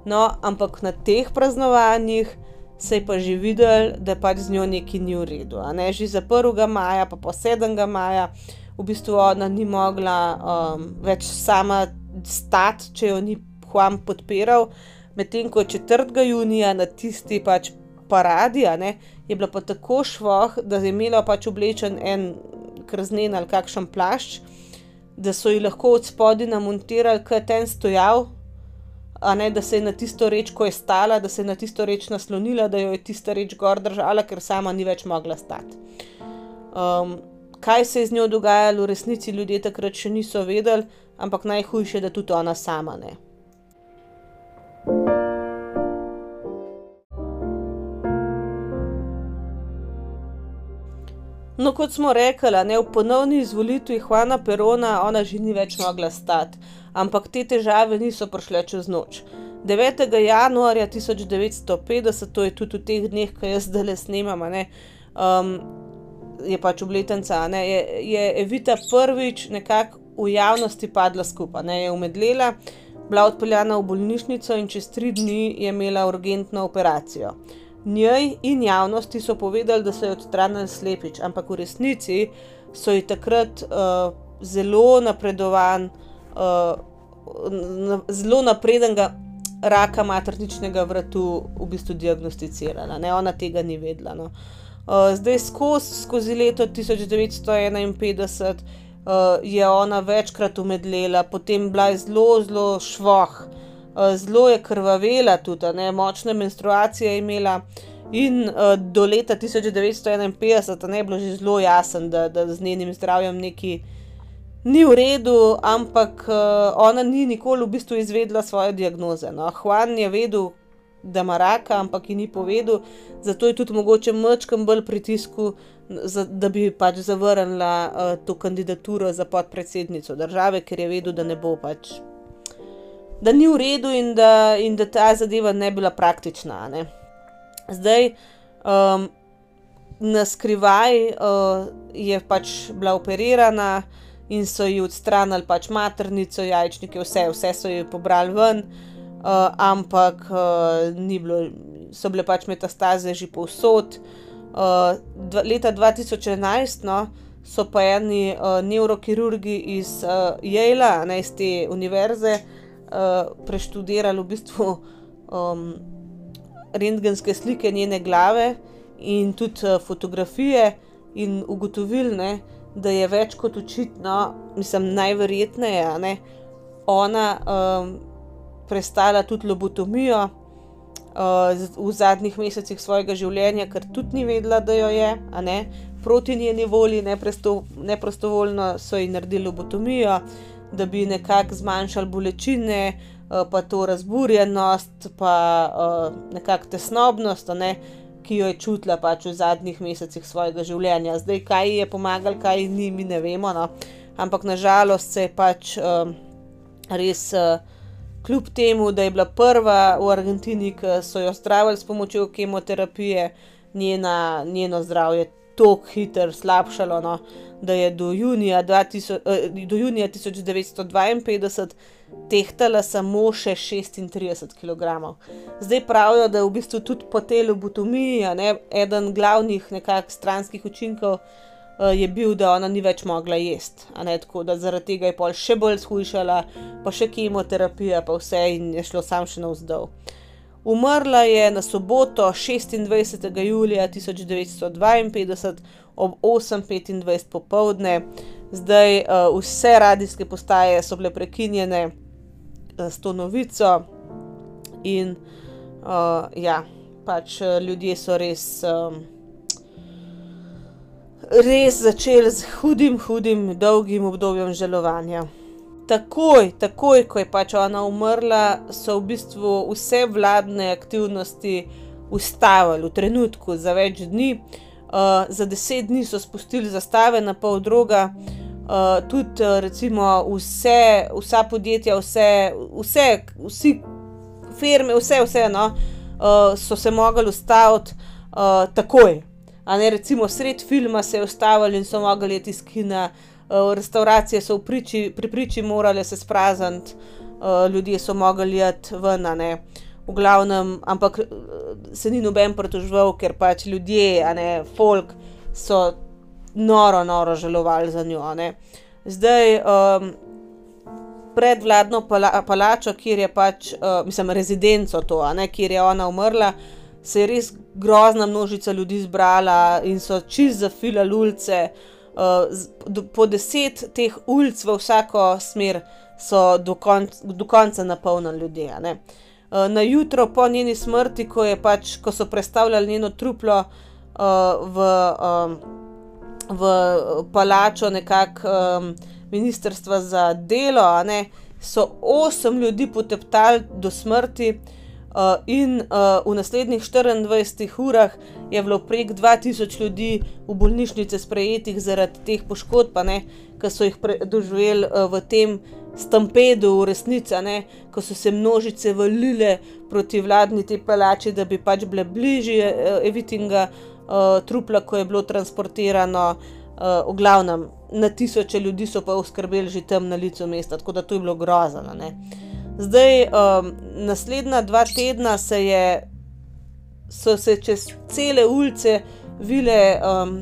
A: No, ampak na teh praznovanjih se je pa že videl, da pač z njo nekaj ni v redu. Ne? Že za 1. maja, pa po 7. maja, v bistvu ona ni mogla um, več sama stati, če jo ni Huam podpiral. Medtem ko je 4. junija na tisti pač paradi, je bila pa tako švoh, da je imela pač oblečen en krznen ali kakšen plašč da so ji lahko od spodaj namontirali kot en stojal, a ne da se je na tisto reč, ko je stala, da se je na tisto reč naslonila, da jo je tista reč gor držala, ker sama ni več mogla stati. Um, kaj se je z njo dogajalo, v resnici ljudje takrat še niso vedeli, ampak najhujše je, da tudi ona sama ne. No, kot smo rekli, ne, v ponovni izvolitvi Juana Perona ona že ni več mogla stati, ampak te težave niso prišle čez noč. 9. januarja 1950, to je tudi v teh dneh, ki jaz zdaj le snemam, ne, um, je pač obletnica, ne, je, je Evita prvič nekako v javnosti padla skupaj, ne, je umedlela, bila odpeljana v bolnišnico in čez tri dni je imela urgentno operacijo. Njej in javnosti so povedali, da so jo odstranili slepič, ampak v resnici so ji takrat uh, zelo napredovan, uh, na, zelo napredenega raka materničnega vratu v bistvu diagnosticirala. Ne? Ona tega ni vedela. No? Uh, zdaj, skozi, skozi leto 1951 uh, je ona večkrat umedlela, potem bila je zelo, zelo švoh. Eh, zelo je krvavela, tudi ne, močne menstruacije je imela. In uh, do leta 1951 ne je bilo že zelo jasno, da, da z njenim zdravjem nekaj ni v redu, ampak uh, ona ni nikoli v bistvu izvedla svoje diagnoze. No. Juan je vedel, da ima raka, ampak ji ni povedal, zato je tudi mogoče mečkam bolj pritisku, da bi pač zavrnila uh, to kandidaturo za podpredsednico države, ker je vedel, da ne bo pač. Da ni v redu in da, in da ta zadeva ne bila praktična. Ne. Zdaj, um, na skrivaj uh, je pač bila operirana in so ji odstranili pač maternico, jajčnike, vse, vse so ji pobrali ven uh, ampak uh, bilo, so bile pač metastaze že povsod. Uh, dva, leta 2011 no, so pa eni uh, neurokirurgi iz uh, Jela, ne iz te univerze, uh, preštudirali v bistvu um, rentgenske slike njene glave in tudi uh, fotografije, in ugotovili, ne, da je več kot očitno, mislim, najverjetneje, da ona. Um, prestala tudi lobotomijo uh, v zadnjih mesecih svojega življenja, ker tudi ni vedela, da jo je, proti njeni volji, neprostovoljno so ji naredili lobotomijo, da bi nekako zmanjšali bolečine, uh, pa to razburjenost, pa uh, nekako tesnobnost. Ne? Ki jo je čutila pač v zadnjih mesecih svojega življenja. Zdaj, kaj ji je pomagalo, kaj ni, mi ne vemo. No? Ampak nažalost se je pač um, res kljub temu, da je bila prva v Argentini, ki so jo zdravili s pomočjo kemoterapije, njena, njeno zdravje tako hitro slabšalo, no, da je do junija, 2000, eh, do junija 1952 tehtala samo še 36 kg. Zdaj pravijo, da je v bistvu tudi po tej lobotomiji eden glavnih nekakšnih stranskih učinkov. Eh, je bil, da ona ni več mogla jesti. Tako da zaradi tega je pol še bolj shujšala, pa še kemoterapija, pa vse in je šlo sam še navzdol. Umrla je na soboto 26. julija 1952 ob 8:25 popovdne, zdaj uh, vse radijske postaje so bile prekinjene uh, s to novico, in uh, ja, pač ljudje so res. Um, res začeli z hudim, hudim, dolgim obdobjem žalovanja. Takoj, takoj, ko je pač ona umrla, so v bistvu vse vladne aktivnosti ustavili v trenutku za več dni. Uh, za deset dni so spustili zastave na pol droga, uh, tudi uh, recimo vse, vsa podjetja, vse, vse, vsi firme, vse, vse no, uh, so se mogli ustaviti uh, takoj. Ne recimo sred filma se je ustavili in so mogli iti iz kina, uh, restauracije so priči, pri priči morale se sprazniti, uh, ljudje so mogli iti ven, ne. V glavnem, ampak eh, se ni noben pritožval, ker pač ljudje, a ne folk, so noro, noro žalovali za njo. Zdaj, um, pred vladno pala, palačo, kjer je pač, uh, mislim, rezidenco to, ne, kjer je ona umrla se je res grozna množica ljudi zbrala in so čist zafilali ulice. Uh, po deset teh ulic v vsako smer so do, konc, do konca napolnili ljudi. Uh, na jutro po njeni smrti, ko, pač, ko so predstavljali njeno truplo uh, v, um, v palačo nekako um, ministrstva za delo, ne, so osem ljudi poteptali do smrti. Uh, in uh, v naslednjih 24 urah je bilo prek 2000 ljudi v bolnišnice sprejetih zaradi teh poškodb, ki so jih doživeli uh, v tem stampedu, v resnici, ko so se množice valile proti vladni te palači, da bi pač bile bližje uh, Evitinga uh, trupla, ko je bilo transportirano. Uh, v glavnem, na tisoče ljudi so pa uskrbeli že tam na licu mesta, tako da to je bilo grozno. Zdaj, um, naslednja dva tedna se je, so se čez cele ulice vile um,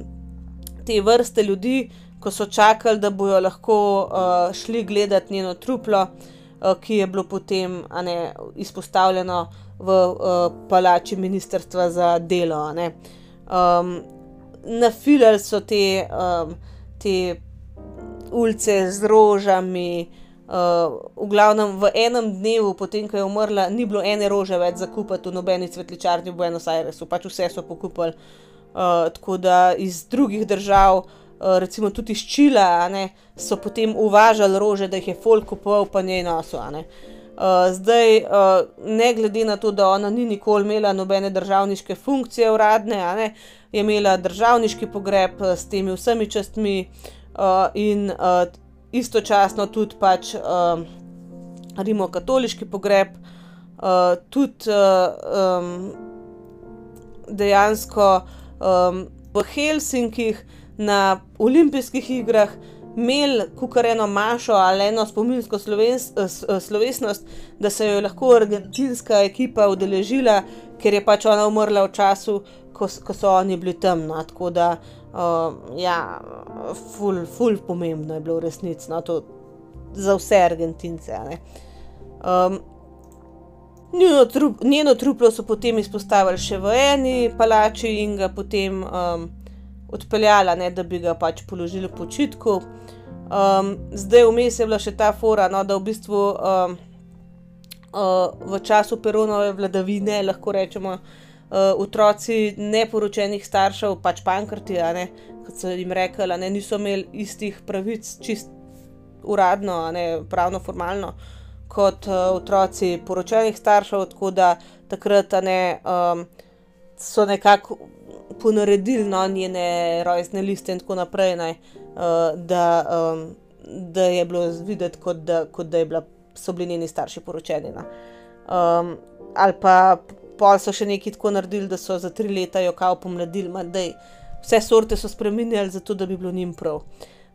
A: te vrste ljudi, ko so čakali, da bojo lahko uh, šli gledati njeno truplo, uh, ki je bilo potem ne, izpostavljeno v uh, palači ministrstva za delo. Um, Nafilali so te, um, te ulice z rožami. V glavnem, v enem dnevu, potem ko je umrla, ni bilo ene rože več za kupiti v nobeni cvetličarni v Buenos Airesu, pač vse so pokupili. Uh, tako da iz drugih držav, uh, recimo tudi iz Čila, ne, so potem uvažali rože, da jih je folk kupoval, pa ne noso. Uh, zdaj, uh, ne glede na to, da ona ni nikoli imela nobene državniške funkcije uradne, ne, je imela državniški pogreb s temi vsemi častmi uh, in uh, istočasno tudi pač uh, rimokatoliški pogreb, uh, tudi uh, um, dejansko um, v Helsinkih na olimpijskih igrah imeli kukar eno mašo ali eno spominsko sloves, slovesnost, da se jo je lahko argentinska ekipa udeležila, ker je pač ona umrla v času, ko, ko so oni bili tam. No, tako da, uh, ja, ful, ful pomembno je bilo v resnici no, to za vse Argentince. Um, njeno, trup, njeno truplo so potem izpostavili še v eni palači in ga potem um, odpeljala, ne, da bi ga pač položili v počitku. Um, zdaj vmes je bila še ta fora, no, da v bistvu um, uh, v času peronove vladavine lahko rečemo. Uh, otroci neporočenih staršev, pač pankrti, ne, kot so jim rekli, ne, niso imeli istih pravic, čist uradno, ne, pravno, formalno, kot uh, otroci poročenih staršev, tako da takrat ne, um, so nekako ponaredili no, njene rojstne liste in tako naprej, ne, uh, da, um, da je bilo videti, kot da, kot da bila, so bili njeni starši poročeni. Um, ali pa pol so še nekaj tako naredili, da so za tri leta jo kao pomladili, da vse sorte so spremenili, zato da bi bilo njim prav.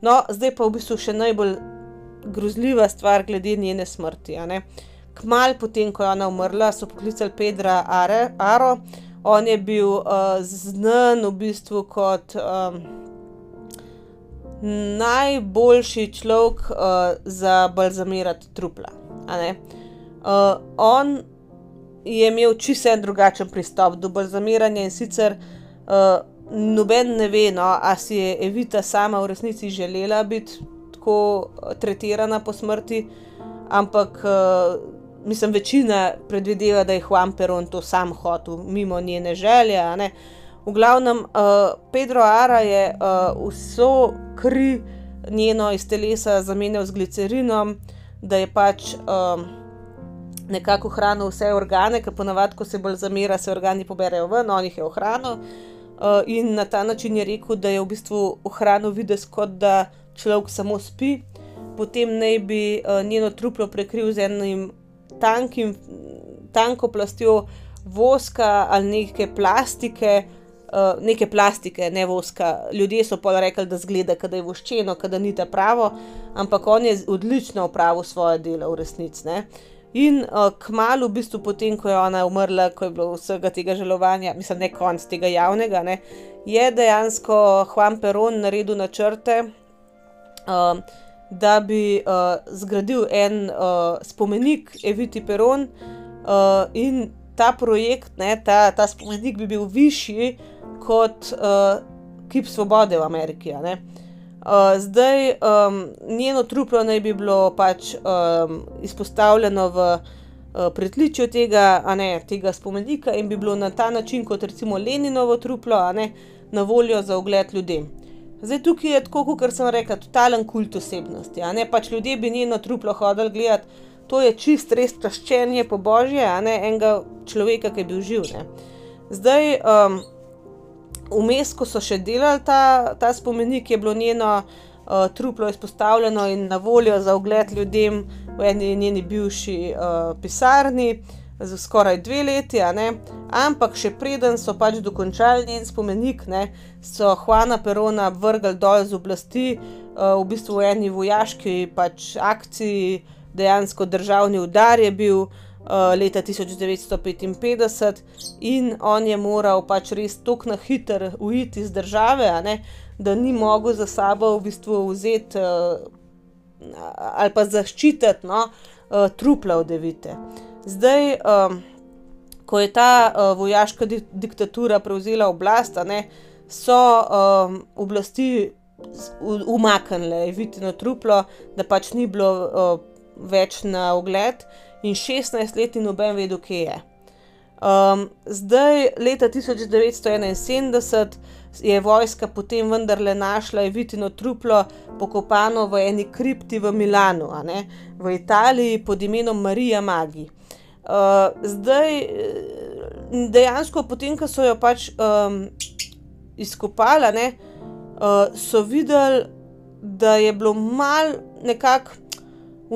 A: No, zdaj pa v bistvu še najbolj grozljiva stvar glede njene smrti. Kmal potem, ko je ona umrla, so poklicali Pedra Are, Aro, on je bil uh, znan v bistvu kot um, najboljši človek uh, za balzamirati trupla. Uh, on je imel čisto en drugačen pristop do balzamiranja in sicer uh, noben ne ve, no, ali si je Evita sama v resnici želela biti tako tretirana po smrti, ampak. Uh, mislim, večina predvideva, da je Juan Peron to sam hotel, mimo njene želje. V glavnem, uh, Pedro Ara je uh, vso kri njeno iz telesa zamenjal z glicerinom, da je pač um, nekako hranil vse organe, ker ponavadi, ko se bolj zamira, se organi poberajo ven, on jih je ohranil. Uh, in na ta način je rekel, da je v bistvu ohranil videz, kot da človek samo spi, potem naj bi uh, njeno truplo prekril z enim tankim, tanko plastjo voska ali neke plastike. Uh, neke plastike, ne voska. Ljudje so pa rekli, da zgleda, da je voščeno, da ni ta pravo, ampak on je odlično opravil svoje delo v resnici. Ne? In uh, kmalo, v bistvu, potem, ko je ona umrla, ko je bilo vsega tega žalovanja, mislim, ne konc tega javnega, ne, je dejansko Juan Peron naredil načrte. Uh, da bi uh, zgradil en uh, spomenik Eviti Peron, uh, in ta projekt, ne, ta, ta spomenik bi bil višji kot uh, Kip Svobode v Ameriki. Uh, zdaj um, njeno truplo naj bi bilo pač um, izpostavljeno v uh, pretličju tega, ne, tega spomenika in bi bilo na ta način, kot recimo Leninovo truplo, ne, na voljo za ogled ljudem. Zdaj tukaj je tako, kot sem rekel, totalen kult osebnosti. Ne pač ljudje bi njeno truplo hodili gledati, to je čist res taščenje po božje, a ne enega človeka, ki je bil živ. Ne. Zdaj, um, vmes, ko so še delali ta, ta spomenik, je bilo njeno uh, truplo izpostavljeno in na voljo za ogled ljudem v eni njeni bivši uh, pisarni za skoraj dve leti, ampak še preden so pač dokončali njen spomenik, ne, so Juana Perona vrgli dol z oblasti, uh, v bistvu v eni vojaški pač akciji, dejansko državni udar je bil. Uh, leta 1955, in on je moral pač res tako na hiter uiti iz države, ne, da ni mogel za sabo v bistvu vzeti uh, ali pa zaščititi no, uh, trupla od Devite. Zdaj, um, ko je ta uh, vojaška di diktatura prevzela oblast, ne, so um, oblasti umaknile vidno truplo, da pač ni bilo uh, več na ogled, in 16 let in noben vedel, kje je. Um, zdaj, leta 1971, je vojska potem vendarle našla Evitino truplo, pokopano v eni kripti v Milanu, v Italiji pod imenom Marija Magi. Uh, zdaj, dejansko, potem, ko so jo pač um, izkopali, uh, so videli, da je bilo mal nekako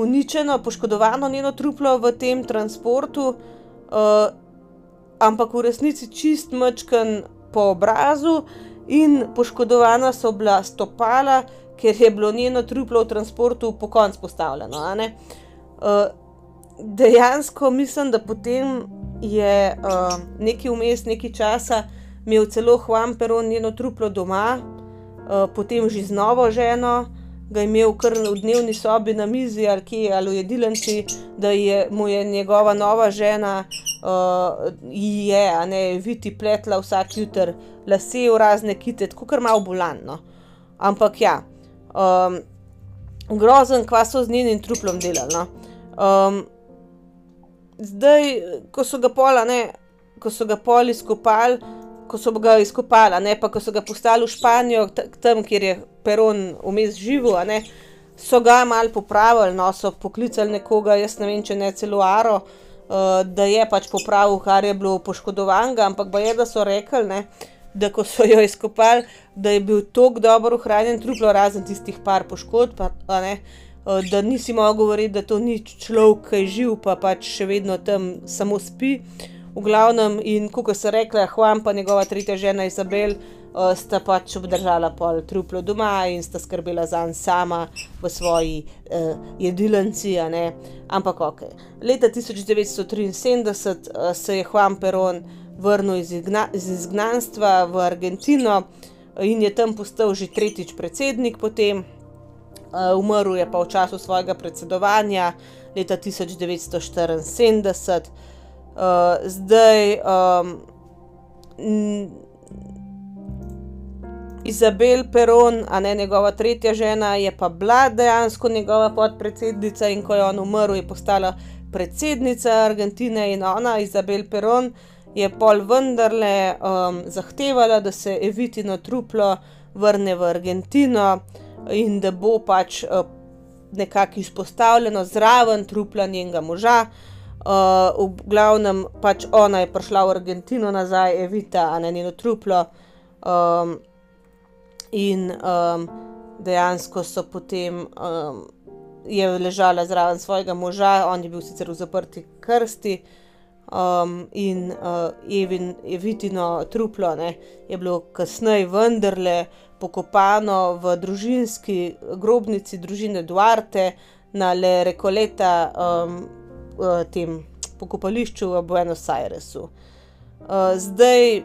A: uničeno, poškodovano njeno truplo v tem transportu. Uh, ampak v resnici čist mačken po obrazu, in poškodovana so bila stopala, ker je bilo njeno truplo v transportu po koncu postavljeno. Uh, dejansko mislim, da potem je uh, nekaj vmes, nekaj časa imel celo Juan Peron njeno truplo doma, uh, potem že z novo ženo. Ga imel kar v dnevni sobi na mizi ali kje ali v jedilnici, da je mu je njegova nova žena uh, je, a ne vidi, pletla vsak jutr, lase v razne kite, tako kar malo bolano. Ampak ja, um, grozen, kva so z njenim truplom delali. No. Um, zdaj, ko so ga pola, ne, ko so ga pol izkopali, ko so ga izkopali, ne pa ko so ga postali v Španijo, tam, kjer je Peron vmes živel, so ga malo popravili, no so poklicali nekoga, jaz ne vem, če ne celo Aro. Eh, da je pač popravil, kar je bilo poškodovano, ampak je, da so rekli, ne, da ko so jo izkopali, da je bil tako dobro ohranjen truplo, razen tistih par poškodb, ne, uh, da nisi mogel govoriti, da to ni človek, ki je živ, pa pač še vedno tam samo spi. V glavnem, in kot so rekli, Juan pa njegova tretja žena Izabel uh, sta pač obdržala pol truplo doma in sta skrbela za njega sama v svoji uh, jedilnici. Ampak ok. Leta 1973 uh, se je Juan Perón vrnil iz, izgna iz izgnanstva v Argentino in je tam postal že tretjič predsednik potem. Uh, umrl je pa v času svojega predsedovanja leta 1974. Uh, zdaj, um, Izabel Peron, a ne njegova tretja žena, je pa bila dejansko njegova podpredsednica in ko je on umrl, je postala predsednica Argentine in ona, Izabel Peron, je pol vendarle um, zahtevala, da se Evitino truplo vrne v Argentino in da bo pač uh, nekako izpostavljeno zraven trupla njenega moža. Uh, v glavnem, pač ona je prišla v Argentino nazaj, Evita, a ne njeno truplo. Um, in um, dejansko so potem um, je ležala zraven svojega moža, on je bil sicer v zaprti krsti. Um, in uh, Evin, Evitino truplo ne, je bilo kasneje vendarle pokopano v družinski grobnici družine Duarte na Le Recoleta, um, v tem pokopališču v Buenos Airesu. Uh, zdaj,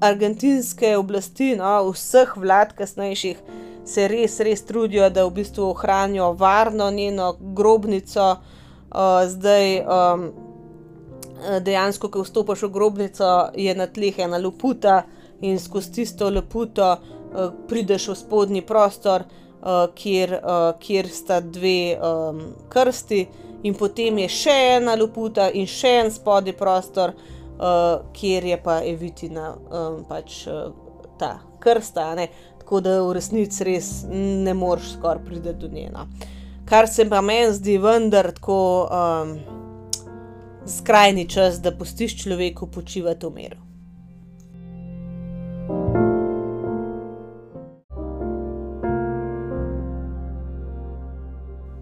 A: argentinske oblasti, no, vseh vlad kasnejših, se res, res trudijo, da v bistvu ohranijo varno njeno grobnico. Uh, zdaj, um, dejansko, ko vstopiš v grobnico, je na tleh ena luputa in skozi tisto luputo uh, prideš v spodnji prostor, uh, kjer, uh, kjer sta dve um, krsti, in potem je še ena luputa in še en spodnji prostor uh, kjer je pa Evitina um, pač uh, ta krsta, ne? tako da v resnici res ne moreš skoraj priti do njena. Kar se pa meni zdi vendar tako um, skrajni čas, da pustiš človeku počivati v miru.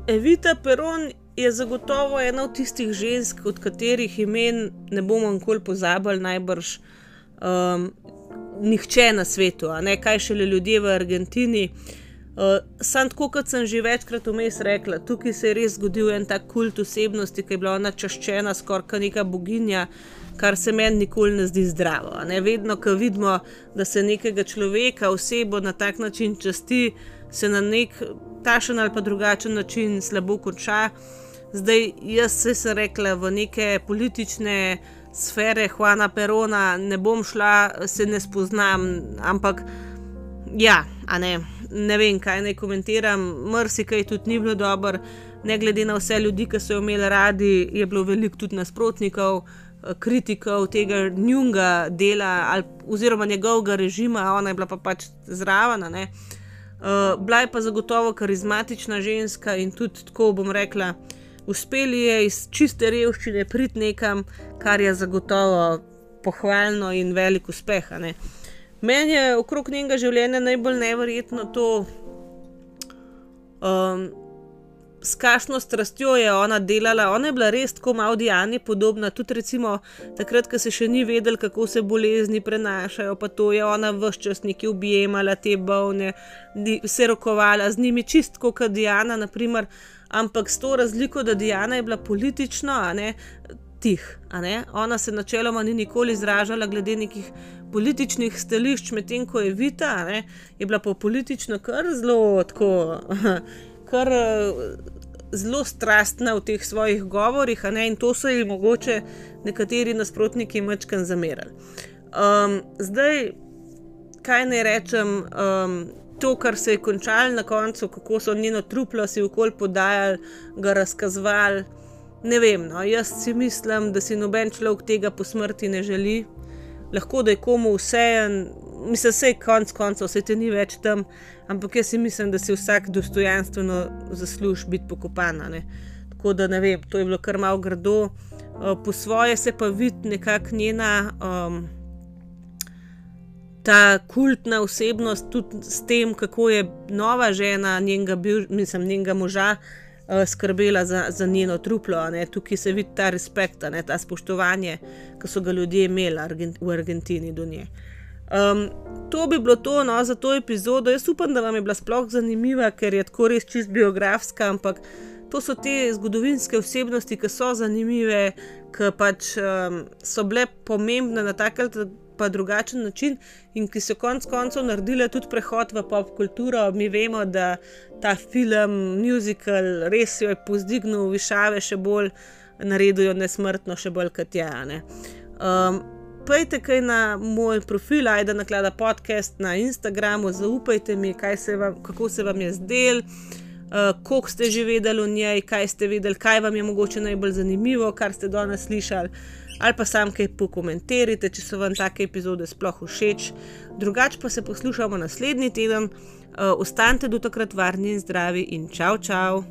A: Evita Peron je zagotovo ena od tistih žensk, od katerih imen ne bomo nikoli pozabili, najbrž um, nihče na svetu, a ne kaj šele ljudje v Argentini. Uh, sam tako, kot sem že večkrat vmes rekla, tukaj se je res zgodil en tak kult osebnosti, ki je bila ona čaščena, skoraj kot neka boginja, kar se meni nikoli ne zdi zdravo. Ne? Vedno, ko vidimo, da se nekega človeka, osebo na tak način časti, se na nek tašen ali pa drugačen način slabo konča. Zdaj, jaz se sem rekla v neke politične sfere Juana Perona, ne bom šla, se ne spoznam, ampak ja, ne, ne vem, kaj naj komentiram, mrsikaj tudi ni bilo dobro. Ne glede na vse ljudi, ki so jo imeli radi, je bilo veliko tudi nasprotnikov, kritikov tega njunga dela ali, oziroma njegovega režima, ona je bila pa pač zraven. Uh, bila je pa zagotovo karizmatična ženska in tudi tako bom rekla, uspeli je iz čiste revščine priti nekam, kar je zagotovo pohvalno in velik uspeh. Meni je okrog njenega življenja najbolj neverjetno to, um, s kakšno strastjo je ona delala. Ona je bila res tako malo Diani podobna, tudi recimo takrat, ko se še ni vedel, kako se bolezni prenašajo, pa to je ona vse čas neki objemala te bolne, se rokovala z njimi, čistko kot Diana, naprimer. ampak s to razliko, da Diana je bila politična, a ne tih. Ona se načeloma ni nikoli izražala glede nekih političnih stališč, medtem ko je Vita, je bila pa politično kar zelo tako. kar zelo strastna v teh svojih govorih, in to so jim mogoče nekateri nasprotniki mačkan zamerali. Um, zdaj, kaj naj rečem, um, to, kar se je končalo na koncu, kako so njeno truplo si okolj podajali, ga razkazovali. Ne vem, no, jaz si mislim, da si noben človek tega po smrti ne želi, lahko da je komu vse en, mislim, da se je konec koncev, vse te ni več tam, ampak jaz si mislim, da si vsak dostojanstveno zasluži biti pokopana. Ne? Tako da ne vem, to je bilo kar malo grdo, uh, po svoje se pa vidi nekako njena. Um, Ta kultna osebnost, tudi s tem, kako je nova žena, njenega, bil, mislim, njenega moža, uh, skrbela za, za njeno truplo. Ne? Tukaj se vidi ta respekt, ne? ta spoštovanje, ki so ga ljudje imeli v Argentini do nje. Um, to bi bilo to no, za to epizodo. Jaz upam, da vam je bila sploh zanimiva, ker je tako res čist biografska, ampak to so te zgodovinske osebnosti, ki so zanimive, ki pač um, so bile pomembne na tak ali pa drugačen način in ki so konec koncev naredile tudi prehod v pop kulturo. Mi vemo, da ta film, musical, res jo je pozdignil višave še bolj, naredil jo nesmrtno, še bolj kot je. Um, Pejte kaj na moj profil, ajde na klada podcast na Instagramu, zaupajte mi, se vam, kako se vam je zdel, uh, koliko ste že vedeli o njej, kaj ste vedeli, kaj vam je mogoče najbolj zanimivo, kar ste danes slišali, ali pa sam kaj pokomentirajte, če so vam take epizode sploh všeč. Drugače pa se poslušamo naslednji teden, uh, ostanite do takrat varni in zdravi in čau, čau!